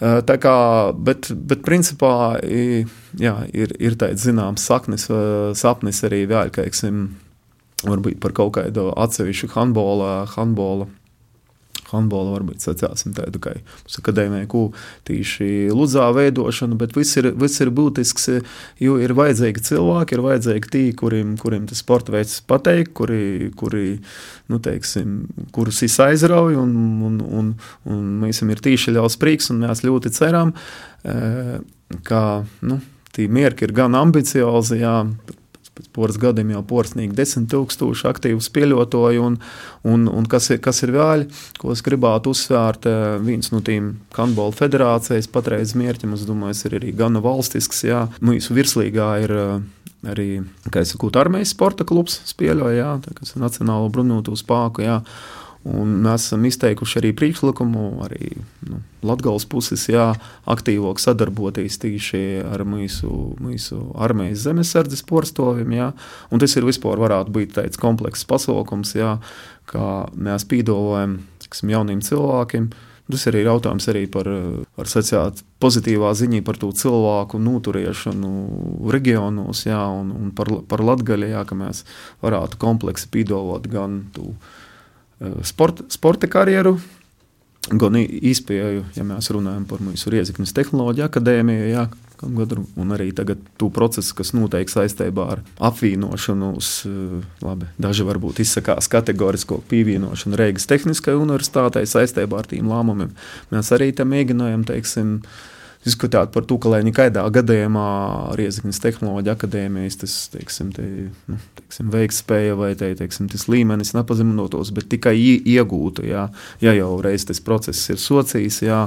S3: Eh, tā kā, bet, bet principā jā, ir, ir tāds zināms saknis, eh, sapnis arī vēl, ka, teiksim, varbūt par kaut kādu atsevišķu handbola, handbola handbola, varbūt sacāsim tādu kā akadēmiju, tīši Ludzā veidošanu, bet viss ir, viss ir būtisks, jo ir vajadzīgi cilvēki, ir vajadzīgi tī, kuriem, kuriem tas sporta veids pateik, kuri, kuri nu, teiksim, kurus es aizrauju, un, un, un, un mēs esam ir tīši ļaus prieks, un mēs ļoti ceram, eh, ka, nu, Tī mierki ir gan ambiciozi, jā, pēc poras gadiem jau desmit tūkstoši aktīvu spēļotāju, un, un, un kas, ir, kas ir vēl, ko es gribētu uzsvērt, eh, viens no tiem handbola federācijas patreiz mērķiem, es domāju, ir arī gana valstisks, jā, mūsu virslīgā ir eh, arī, kā es saku, armijas sporta klubs spēļoja, jā, tā, ir Nacionālo bruņoto spēku, jā, Un mēs esam izteikuši arī priekšlikumu, arī nu, Latvijas puses, jā, aktīvāk sadarboties tieši ar mūsu, mūsu armijas zemesardzes. Un tas ir vispār varētu būt tāds komplekss pasākums, jā, kā mēs pīdolojam jauniem cilvēkiem Tas arī ir jautājums arī par, par sociāli pozitīvā ziņā par to cilvēku noturiešanu reģionos, jā, un, un par, par Latgaļu, jā, ka mēs varētu kompleksi pīdolot gan tu sport, sporta karjeru, gan īspēju, ja mēs runājam par mūsu Riezikņas tehnoloģiju akadēmiju, jā, gadu, un arī tagad to procesu, kas notiek saistībā ar apvienošanu, uz, labi, daži varbūt izsakās kategorisko pievienošanu Reigas Tehniskajai universitātei saistībā ar tiem lēmumiem. Mēs arī tam mēģinājām, teiksim, diskutēt par to, ka lai nekādā gadījumā Riezikņas tehnoloģija akadēmijas tas, teiksim, te, nu, teiksim, veiktspēja vai te, teiksim, tas līmenis nepazeminotos, bet tikai iegūtu, jā, ja jau reiz tas process ir socijas, jā,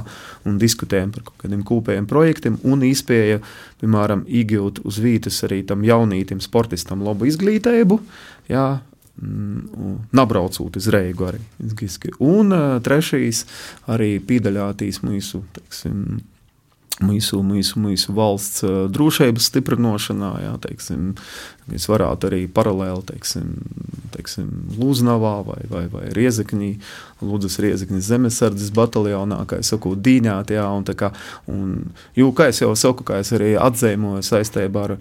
S3: un diskutējam par kaut kādiem kopējiem projektiem un izpēja, piemēram, iegūt uz vītas arī tam jaunītim sportistam labu izglītību, jā, mm, Nabraucot uz Reigu arī. Un uh, trešais arī pīdaļātīs mūsu, teiksim, mūsu, mūsu, mūsu valsts uh, drošības stiprināšanā. Jā, teiksim, es varētu arī paralēli teiksim, teiksim, Lūznavā vai, vai, vai Riezekņī, Lūdzes Riezekņas zemesardzes bataljonā, kā es saku, dīņāt. Jā, un, kā, un, jū, kā es jau saku, kā es arī atzīmoju saistībā ar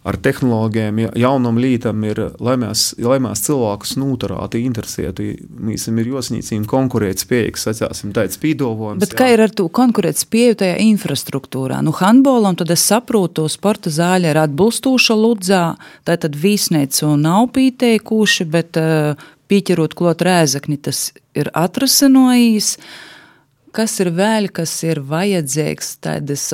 S3: ar tehnoloģijām, jaunam lītam ir, lai mēs, lai mēs cilvēkus noturētu, interesētu, mēs ir jāsnīcina konkurētspējīgs, sacāsim, tāds pīdolojums.
S4: Bet jā. kā ir ar to konkurētspēju tajā infrastruktūrā? Nu, handbolam tad es saprotu, sporta zāļa ir atbilstoša ludzā, tā tad vīsneica un nav pīteikuši, bet uh, pīķerot klot rēzakni, tas ir atrasinojis. Kas ir vēl, kas ir vajadzīgs tādas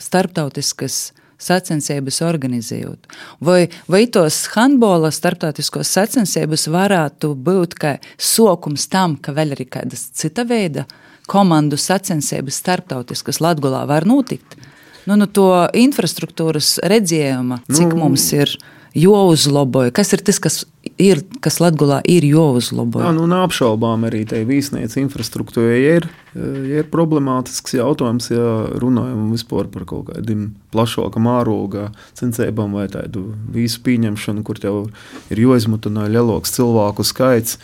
S4: starptautiskas sacensības organizējot. Vai, vai tos handbola starptautiskos sacensības varētu būt kā sokums tam, ka vēl arī kādas cita veida komandu sacensības starptautiskas Latgulā var notikt? Nu, nu to infrastruktūras redzējuma, cik nu, mums ir jāuzlaboja? Kas ir tas, kas ir, kas Latvijā ir jāuzlabo?
S3: Jā, nu, neapšaubām arī tai vīsnīcas infrastruktūrai ir, ir problemātisks jautājums, ja runājam vispār par kaut kādiem plašākam āroga censībām vai tādu visu pieņemšanu, kur jau ir jāizmutina lielāks cilvēku skaits.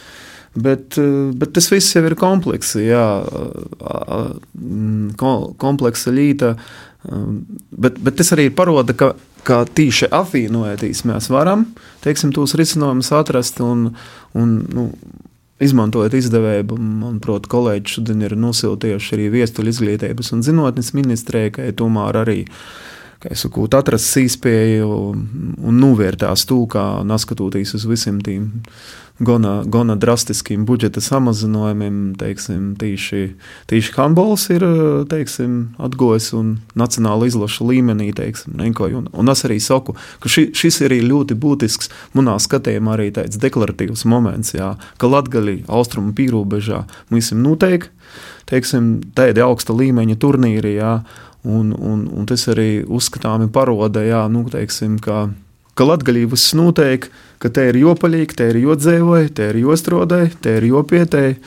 S3: Bet, bet tas viss jau ir komplekss, jā, kompleksa līta. Bet, bet tas arī parāda, ka ka tīši apvienojoties mēs varam teiksim, tos risinājumus atrast un, un nu, izmantojot izdevību. Manuprāt, kolēģi šodien ir nosiltījuši arī viestuļu izglītības un zinātnes ministrē, ka tomēr arī saku, atrast īspēju un novērtās to, kā neskatoties uz visiem tiem gana, gana drastiskiem budžeta samazinājumiem. Teiksim, tīši, tīši handbols ir teiksim, atgojis un nacionāla izlaša līmenī. Teiksim, un, un es arī saku, ka ši, šis ir ļoti būtisks manā skatījumā arī tāds deklaratīvs moments, jā, ka Latgali austrumu pīrūbežā mums ir noteikti tādi augsta līmeņa turnīri. Jā, Un, un, un tas arī uzskatāmi paroda, jā, nu, teiksim, ka ka latgaļības notiek, ka te ir jopaļīgi, te ir jodzēvoji, te ir jostrodai, te ir jopietēji.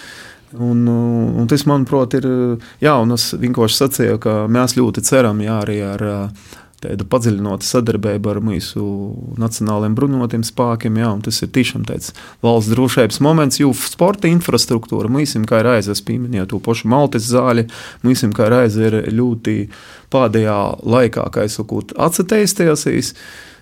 S3: Un, un tas, manuprāt, ir. Jā, un es vienkārši sacīju, ka mēs ļoti ceram, jā, arī ar tādu padziļinātu sadarbību ar mūsu nacionālajiem bruņotajiem spēkiem. Jā, tas ir tiešām tāds valsts drošības moments, jo sporta infrastruktūra, mēs kā ir aizes pieminēja to pašu Maltas zāli, mēs kā ir aizes ir ļoti pēdējā laikā, kā es saku, atcetējusies.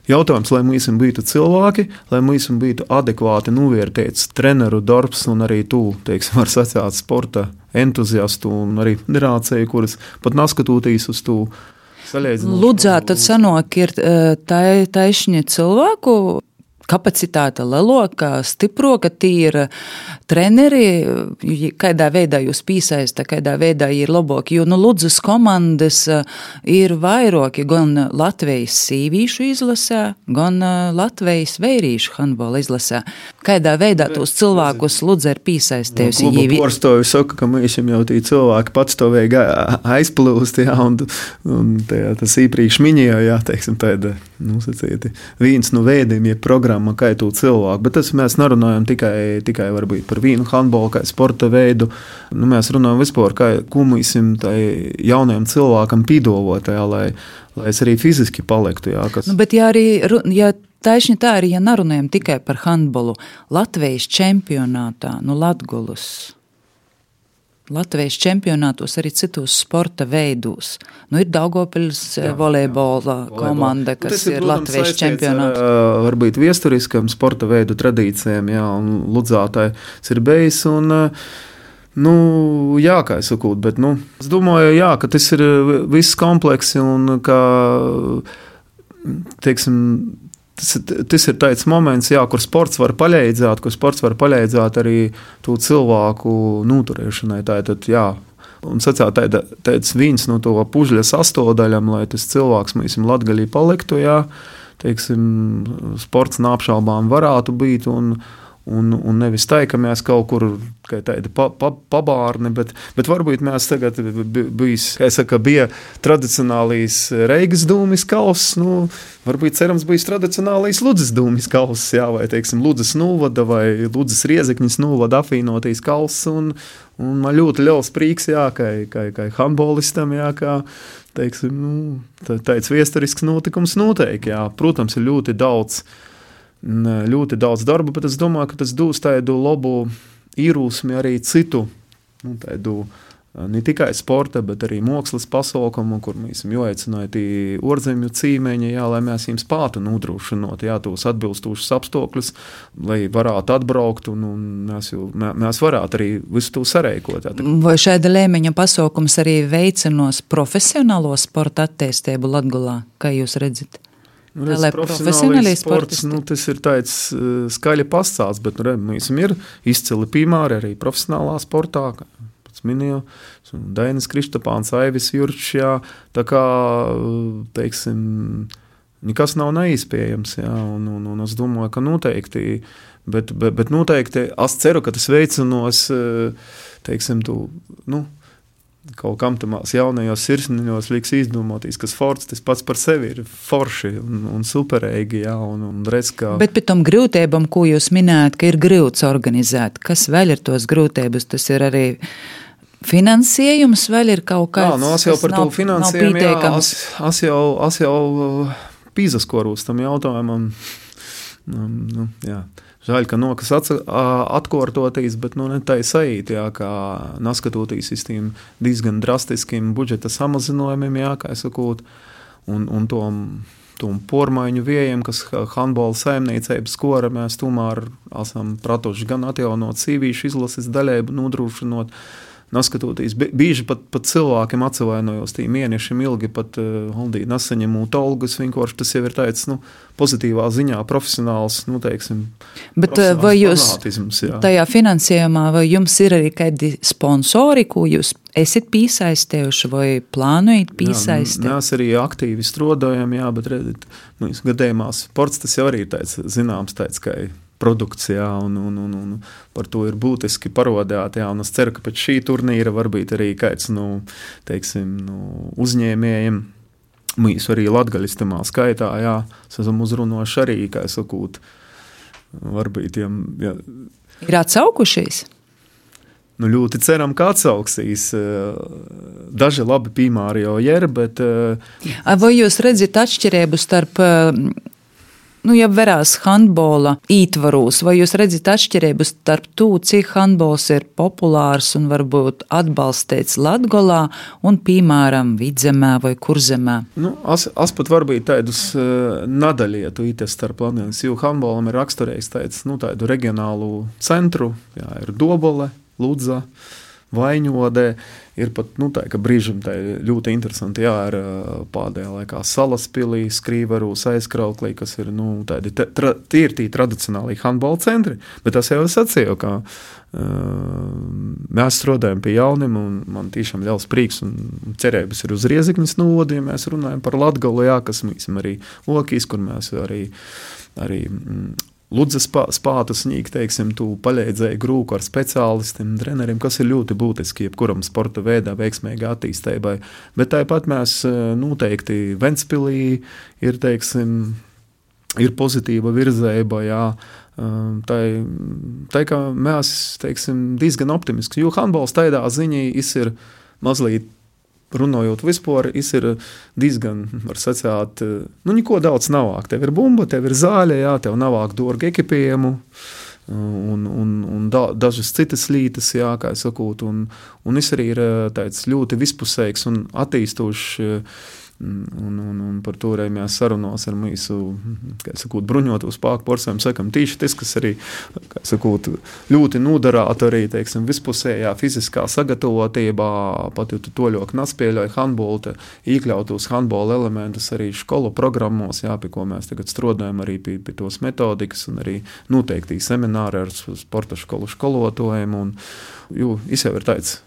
S3: Jautājums, lai mums būtu cilvēki, lai mums būtu adekvāti novērtēts treneru darbs un arī tu, teiksim, var sacīt sporta entuziastu un arī federāciju, kuras pat neskatoties uz to.
S4: Ludzā tad sanāk ir tā, taisņi cilvēku kapacitāte lielāka, stipra, tie ir treneri, kādā veidā jūs piesaistat, kādā veidā ir labāki. Jo nu, Ludzas komandas eh, ir vairāki gan Latvijas sīvīšu izlasē, gan eh, Latvijas vērīšu handbola izlasē. Kādā veidā tos cilvēkus Ludza ir piesaistījusi?
S3: No, Porstovi saka, ka mēs jau tie cilvēki patstāvīgi aizplūst, jā, un, un tā, tas īpriekš minēja, jā, teiksim, tāda, nu, sacīti, viens no veidiem, ja programma kaitu cilvēku, bet tas mēs nerunājam tikai, tikai par vīnu, handbolu, kā sporta veidu. Nu, mēs runājam vispār, kā, ko mēs jaunajam cilvēkam pīdolot, lai, lai es arī fiziski paliktu. Jā, kas...
S4: nu, bet, ja arī, ja taisni tā arī, ja nerunājam tikai par handbolu, Latvijas čempionātā, nu, Latgulus. Latvijas čempionātos, arī citos sporta veidos. Nu, ir Daugopils volejbola jā, komanda, kas tas ir, protams, Latvijas čempionāts.
S3: Ar, varbūt viesturiskam sporta veidu tradīcijām, jā, un Ludzātai ir bijis. Un, Nu, jā, kā es saku, bet nu, es domāju, jā, ka tas ir viss komplekss un ka, teiksim, Tas, tas ir tāds moments, jā, kur sports var palīdzēt, kur sports var palīdzēt arī cilvēku noturēšanai. Tātad, jā, un sacīt, tā, tāds viens no to pužļa sastāvdaļām, lai tas cilvēks, mēs latgaļī paliktu, jā, teiksim, sports neapšaubām varētu būt. Un, Un, un nevis tā, ka mēs kaut kur tādi pa, pa, pabārni, bet, bet varbūt mēs tagad bijis, saka, bija tradicionālīs Reigas dūmis kalns, nu, varbūt cerams bijis tradicionālīs Ludzes dūmis kalns, jā, vai, teiksim, Ludzes nūvada vai Ludzes riezekņas nūvada apvienotīs kalns, un, un man ļoti liels prīks, jā, kā, kā, kā handbolistam, jā, kā, teiksim, nu, tāds viesturisks notikums noteikti, jā, protams, ir ļoti daudz, ļoti daudz darba, bet es domāju, ka tas dos tādu labu īrūsmi arī citu, nu, tādu ne tikai sporta, bet arī mākslas pasaukumu, kur mēs esam aicināti ārzemju cīmeņi, jā, lai mēs viņiem spētu nodrošināt tos atbilstošus apstākļus, lai varētu atbraukt un, un mēs, jau, mē, mēs varētu arī visu to sareikot. Jā.
S4: Vai šāda līmeņa pasaukums arī veicinās profesionālo sporta attīstību Latgulā, kā jūs redzat?
S3: Nu, redz, lai profesionālais sports, nu, tas ir tāds uh, skaļi pastāsts, bet nu, redz, ir izcili piemēri arī profesionālā sportā. Pats minēju, Dainis Kristapāns, Aivis Jurčs, tā kā, teiksim, nekas nav neizpējams, jā, un, un, un es domāju, ka noteikti, bet, bet, bet noteikti es ceru, ka tas veicinās, teiksim, tu, nu, kaut kam tādās jaunajos sirsniņos liks izdomāties, ka sports tas pats par sevi ir forši un, un superīgi. Jā, un, un redz, ka...
S4: Bet pēc tam grūtībām, ko jūs minējāt, ka ir grūts organizēt, kas vēl ir tos grūtības, tas ir arī. Finansējums vēl ir kaut kāds. Jā,
S3: nu, es jau par nav, to finansējumu jā, es, jau, es jau uh, pīzaskorūs tam jautājumam. Um, nu, jā. Žēl, ka nokas atkārtoties, bet nu, ne tā sajūta, kā neskatoties uz tiem diezgan drastiskiem budžeta samazinājumiem, jā, kā saku, un, un tom, tom pormaiņu vējiem, kas handbola saimniecības skora, mēs tomēr esam pratuši gan atjaunot sīvīšu izlases daļēbu, nodrošinot neskatoties, bieži pat, pat cilvēkiem atsevainojos tiem mēnešiem ilgi, pat uh, Holdija nesaņemot algas, vienkārši tas jau ir tāds, nu, pozitīvā ziņā profesionāls, nu, teiksim.
S4: Bet eh, vai jūs jā. tajā finansējumā, vai jums ir arī kādi sponsori, ko jūs esat piesaistējuši vai plānojat piesaistīt?
S3: Mēs arī aktīvi strādājam, jā, bet redziet, nu, gadījumā sports tas jau arī ir tāds zināms, tāds, ka produkts, jā, un, un, un, un par to ir būtiski parodēt. Jā, es ceru, ka pēc šī turnīra varbūt arī kāds nu, teiksim, nu, uzņēmējiem. Mēs arī latgaļistamā skaitā, jā, esam uzrunoši arī, kā es saku, varbūt tiem. Jā.
S4: Ir atsaukušies?
S3: Nu, ļoti ceram, ka atsauksīs. Daži labi piemēri jau ir, bet.
S4: Vai jūs redzat atšķirību starp nu, ja verās handbola ītvaros, vai jūs redzat atšķirību starp to, cik handbols ir populārs un varbūt atbalstīts Latgolā un, piemēram, Vidzemē vai Kurzemē?
S3: Nu, es, es pat varbūt tādus uh, nadaļietu ītes starp Latvijas, jo handbolam ir raksturējis tāds, nu, tādu reģionālu centru, jā, ir Dobole, Ludza, Vaiņodē. Ir pat nu, tā, brīžam tā ļoti interesanti. Jā, ir pēdējā laikā salaspīlī, skrīverūs, aizkrauklī, kas ir nu, tādi tra, tīri tradicionāli handbola centri. Bet tas jau es sacīju, ka uh, mēs strādājam pie jauniem, un man tiešām liels prieks un cerības ir uz riezikņas novadu, ja mēs runājam par Latgalu, jā, kas mēs arī Lokīs, kur mēs arī, arī mm, Ludzas spāta sniegt, teiksim, tu palīdzēji grūku ar speciālistiem, treneriem, kas ir ļoti būtiski jebkuram sporta veidā, veiksmīgai attīstībai. Bet tāpat mēs e, noteikti Ventspilī ir, teiksim, ir pozitīva virzēba, jā, e, Tā, tā kā mēs teiksim, diezgan optimistiski, jo handbols tādā ziņā ir mazliet runājot vispār, ir diezgan, var sacīt, nu, neko daudz nav. Tev ir bumba, tev ir zāle, jā, tev nav dārga ekipējumu. un, un, un da, dažas citas lietas, jā, kā jau sakot. Un, un es arī ir tāds ļoti vispusīgs un attīstošs Un, un, un par to arī mēs sarunājāmies ar mūsu bruņoto spēku porcelānu. Sakām, tieši tas, kas arī sakot, ļoti noderētu arī teiksim, vispusējā fiziskā sagatavotībā, pat ja tu to ļoti nespēļoji handbolu, iekļautos handbola elementus arī skolu programmos, jā, pie ko mēs tagad strādājam arī pie, pie tos metodikas un arī noteikti semināri ar sporta skolu skolotājiem. Un, jo, jau ir tāds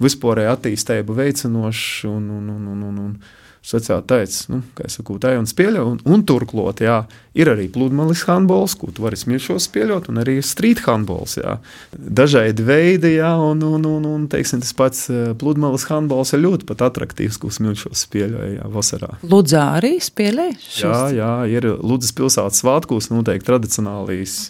S3: vispārēja attīstība veicinošs un, un, un, un, un, un sociāli teicis, nu, kā es saku, tā un spēļo. Un, un turklāt, jā, ir arī pludmales handbols, ko tu vari smilšos spēļot, un arī street handbols. Jā. Dažādi veidi, jā, un, un, un, un teiksim, tas pats eh, pludmales handbols ir ļoti pat attraktīvs, ko smilšos spēļoja vasarā.
S4: Ludzā arī spēlēja?
S3: Jā, jā, ir Ludzas pilsētas svētkos noteikti tradicionālīs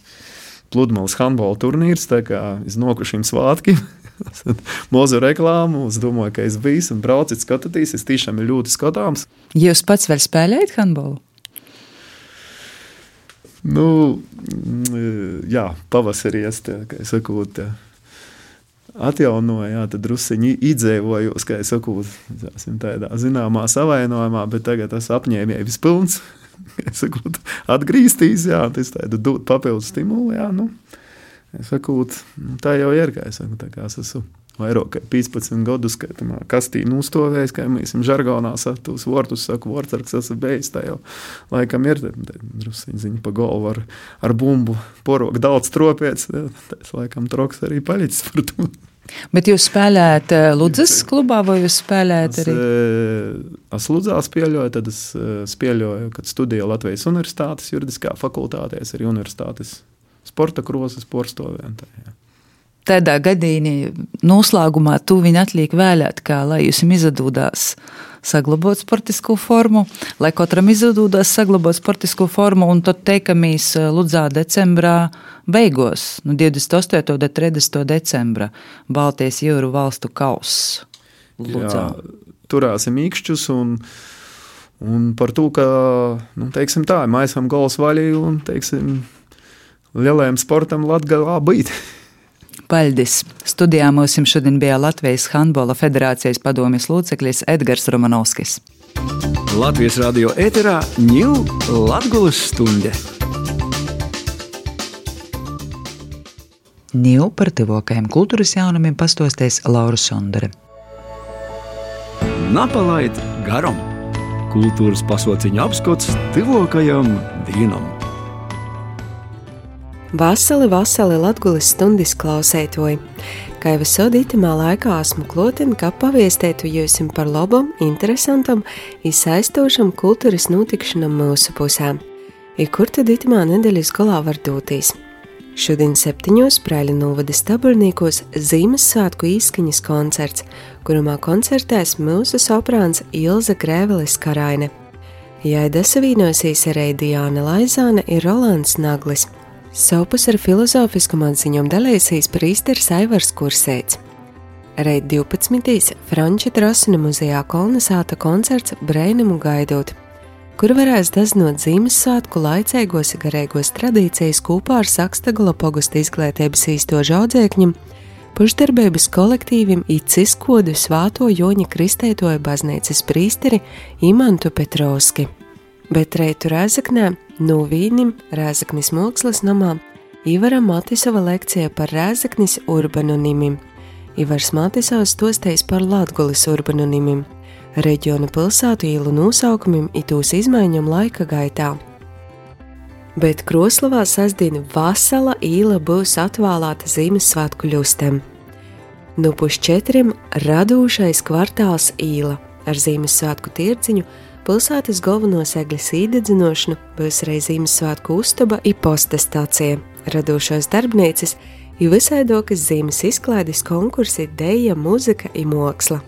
S3: pludmales handbola turnīrs, tā kā iznokušiem svētkiem. [LAUGHS] [LAUGHS] Mūzu reklāmu. Es domāju, ka es biju un braucu, skatīties. Es tiešām ir ļoti skatāms.
S4: Jūs pats vēl spēlējat handbolu?
S3: Nu, mm, jā, pavasarī es tā, kā es saku, tā, atjaunoju, jā, tad druskuļi izdzīvojos, kā es saku, tādā zināmā savainojumā, bet tagad tas apņēmējis pilns. [LAUGHS] Saku, atgriezties, jā, tas tādu dod papildus stimulu. Jā, nu. Es saku, nu, tā jau ir. Es saku, es esmu vairāk kā 15 gadus, kad kastīju nūstovējis, kā mēs esam žargonā satus vārtus, saku, vārtsargs esmu beidzis. Tā jau laikam ir druskuļi ziņa pa galvu ar, ar bumbu, porogu daudz tropēts. Tas laikam troks arī palicis par to.
S4: Bet jūs spēlējat eh, Ludzas klubā, vai jūs spēlējat arī?
S3: Es, es Ludzā spēlēju, tad es spēlēju, kad studēju Latvijas Universitātes juridiskā fakultātē, arī universitātes sporta krosas porstovēm.
S4: Tādā gadījumā noslēgumā tu viņu atliek vēlēt, kā lai jūs izdodās saglabāt sportisko formu, lai katram izdodās saglabāt sportisko formu, un tad teikamies eh, Ludzā decembrā beigos, nu 28. un 30. decembra Baltijas jūru valstu kauss.
S3: Jā, turēsim īkšķus un, un par to, ka, nu, teiksim tā, mēs esam gols vaļī un, teiksim, lielajam sportam Latvijā būt.
S4: Paldies! Studijā mums šodien bija Latvijas Handbola federācijas padomjas loceklis Edgars Romanovskis.
S1: Latvijas radio ēterā ņūl Latvijas stunde.
S4: Ņūl par tuvākajiem kultūras jaunumiem pastosties Laura Sondere.
S1: Napalaid garam! Kultūras pasauciņa apskats tuvākajam dienam!
S5: Vasali, vasali Latgulis stundas klausētoji. Kā jau esot itamā laikā esmu klotin, ka paviestētu jūsim par labam, interesantam, izsaistošam kultūras notikšanam mūsu pusē. I kur tad itamā nedēļas galā var doties? Šodien septiņos Prēļa novada staburniekos Zīmessvētku īskaņas koncerts, kurumā koncertēs mūsu soprāns Ilza Grēvelis Karaine. Jaida savīnosies arī Diāna Laizāne ir Rolands Naglis – Sopus ar filozofisku atziņām dalīsies prīsteris Aivars Kursēts. Reit 12. Franča Trosina muzejā kolonizēta koncerts Brēnumu gaidot, kur varēs daznot Ziemassvētku laicīgos garīgos tradīcijas kopā ar Sakstagala pogusta izglītības īstožu audzēkņiem, pušdarbības kolektīvim Iciskodu svāto Joņa Kristētoja baznīcas prīsteri Imantu Petrovski. Bet reitu Rēzaknē no Vīnim Rēzaknis Mākslas namā Ivara Matisova lekcija par Rēzaknis urbanonimim. Ivars Matisovs stostējis par Latgulis urbanonimim, reģiona pilsētu ielu nosaukumiem itūs izmaiņam laika gaitā. Bet Kroslavā sasdiena vasala īla būs atvēlēta Ziemassvētku ļustem. No pusčetriem radūšais kvartāls īla ar Ziemassvētku tirdziņu Pilsētas galveno segļas īdedzinošanu būs arī Ziemassvētku uztaba un posta stācija, radošās darbnīcas, ir visaidokas zīmes izklaides konkursi, deja, muzika un māksla.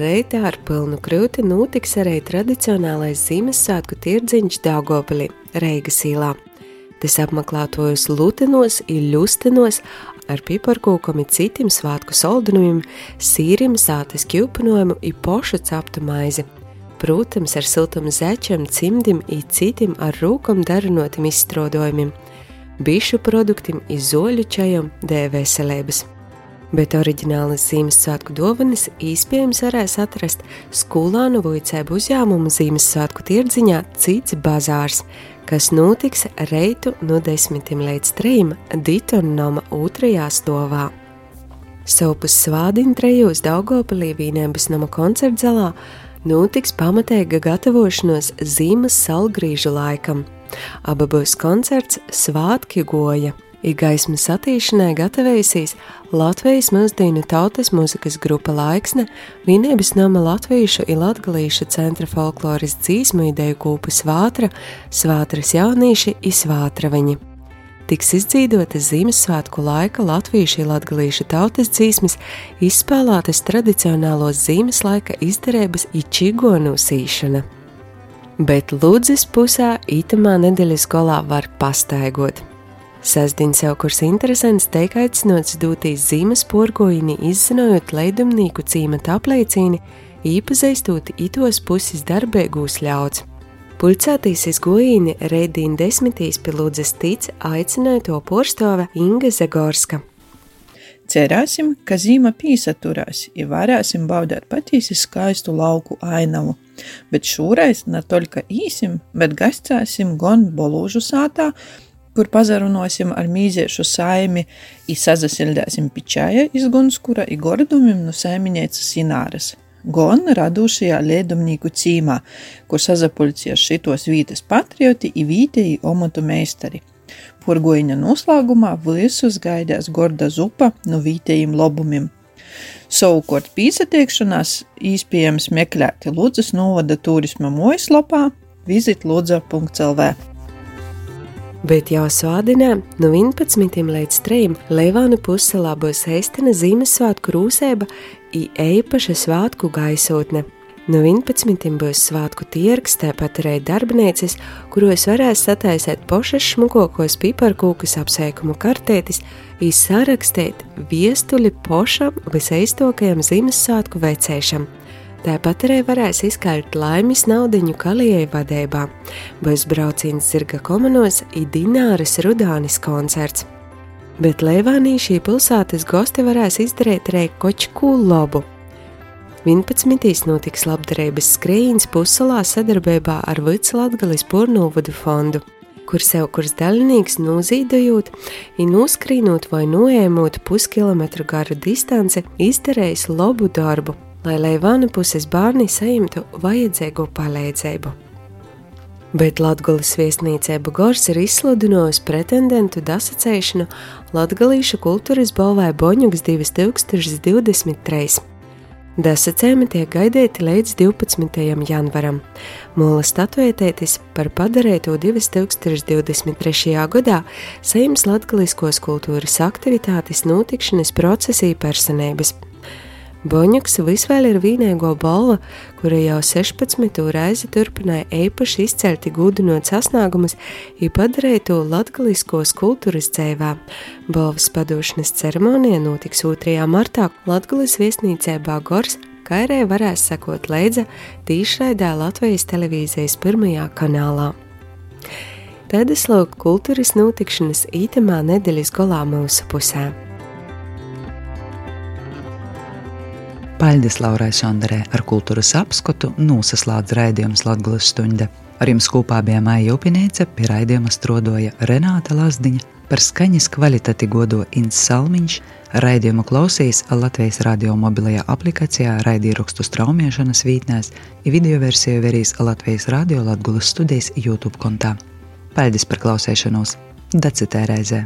S5: Reitā ar pilnu krūti notiks arī tradicionālais Ziemassvētku tirdziņš Daugopilī, Reigas īlā. Tas apmeklētojus lutinos, ilūstenos, ar piparkūkam un citiem svētku saldinājumiem, sīrim, sātas kjūpinojumu un pošu ceptu maizi – protams, ar siltumu zečiem, cimdim un citiem ar rūkam darinotim izstrādājumiem. bišu produktiem, izzoļu čajam, dēļ veselības. Bet oriģinālas Ziemassvētku dāvanas iespējams varēs atrast Skulānu Vujcēbu uzņēmumu Ziemassvētku tirdziņā Cits bazārs, kas notiks reitu no 10 līdz 3 Ditonoma otrajā stāvā. Savu svādiņu trejos Daugopilī Vīnēbas nama koncertzalā notiks pamatēga gatavošanos zīmes salgrīžu laikam. Aba būs koncerts Svātki goja. Igaismas attīšanai gatavojusies Latvijas mūsdienu tautas mūzikas grupa Laiksne, Vienības nama Latviešu un Latgalīšu centra folkloras dzīsmu ideju kūpa Svātra, Svātras jaunīši un Svātraviņi tiks izdzīvotas Ziemassvētku laika latviešu latgalīšu tautas dzīsmes, izspēlētas tradicionālos zīmes laika izdarības ičigonu sīšana. Bet Lūdzes pusē itamā nedēļas golā var pastaigot. Sasdien sev kurs interesants teik aicinots dūtīs zīmes porgoini izzinojot leidumnīku cīmata apliecīni, īpazīstot itos puses darbēgūs ļauts. Pulcētīsies gojīni Reidīna desmitīs pilūdzes tic aicināja to porstove Inga Zagorska.
S6: Cerēsim, ka zīme pīsaturās, ja varēsim baudīt patīsi skaistu lauku ainavu, bet šoreiz ne toļka īsim, bet gascēsim gan bolūžu sātā, kur pazarunosim ar mīziešu saimi, i sazasildēsim pičāja iz gunskura i gordumim no saiminieces Ināras gan radušajā liedumnīku cīmā, kur sazapulcies šitos vītas patrioti i vītēji omatu meistari. Purgoņa noslēgumā visus gaidās gorda zupa no vītējiem lobumiem. Savukārt pīsatiekšanās īspējams meklēt Lūdzes novada turisma mājaslapā vizitlūdza.lv
S5: bet jau svādinā no 11. līdz 3. Leivāna pussalā būs eistena Ziemassvētku rūsēba i eipaša svātku gaisotne. No 11. būs svātku tirgs, tāpat arī darbnīcas, kuros varēs sataisīt pošas šmukokos piparkūkas apsveikumu kartētis, izsarakstīt viestuļi pošam visaiztokajam Ziemassvētku vecēšam – Tāpat arī varēs izkaļt laimes naudiņu kalijai vadībā, būs brauciens zirga komanos Idināras Rudānis koncerts. Bet Leivānī šī pilsētas gosti varēs izdarīt arī kočku lobu. 11. notiks labdarības skrējiens pussalā sadarbībā ar Vicu Latgalis Pornovadu fondu kur sev kurs daļinieks nozīdojot, un noskrīnot vai noēmot puskilometru garu distanci, izdarējis labu darbu lai Leivāna puses bērni saimtu vajadzīgo palīdzību. Bet Latvijas viesnīcība Gors ir izsludinājusi pretendentu dasacēšanu Latvijas kultūras balvai Boņuks 2023. Dasacējumi tiek gaidīti līdz 12. janvaram. Mūla statuētētis par padarīto 2023. gadā Seimas Latvijas kultūras aktivitātes notikšanas procesī personības – Boņuks visvēl ir vīnēgo balva, kura jau 16. reizi turpināja īpaši izcelti gudinot sasniegumus, ir padarīja to latgaliskos kultūras dzēvā. Balvas padošanas ceremonija notiks 2. martā Latgalis viesnīcē Bāgors, kā arī varēs sekot līdzi tīšraidā Latvijas televīzijas pirmajā kanālā. Tādas lūk kultūras notikšanas ītamā nedēļas golā mūsu pusē.
S4: Paļģis Laurai Sandarē ar kultūras apskatu nosaslēdz raidījums Latgulas stunda. Ar jums kopā bija Maija Upinīce, pie raidījuma strodoja Renāta Lazdiņa, par skaņas kvalitāti godo Inns Salmiņš, raidījumu klausīs Latvijas radio mobilajā aplikācijā raidīrakstu straumiešanas vītnēs, video versiju verīs Latvijas radio Latgulas studijas YouTube kontā. Paļģis par klausēšanos! Dacitē reizē!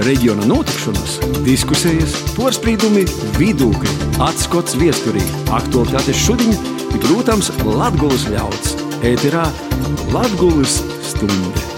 S1: Reģiona notikšanas, diskusijas, porcelāna, vidūkļi, atskats viesturī, aktuālitātes šodien, protams, Latvijas ļauds. Ēterā Latvijas stunde.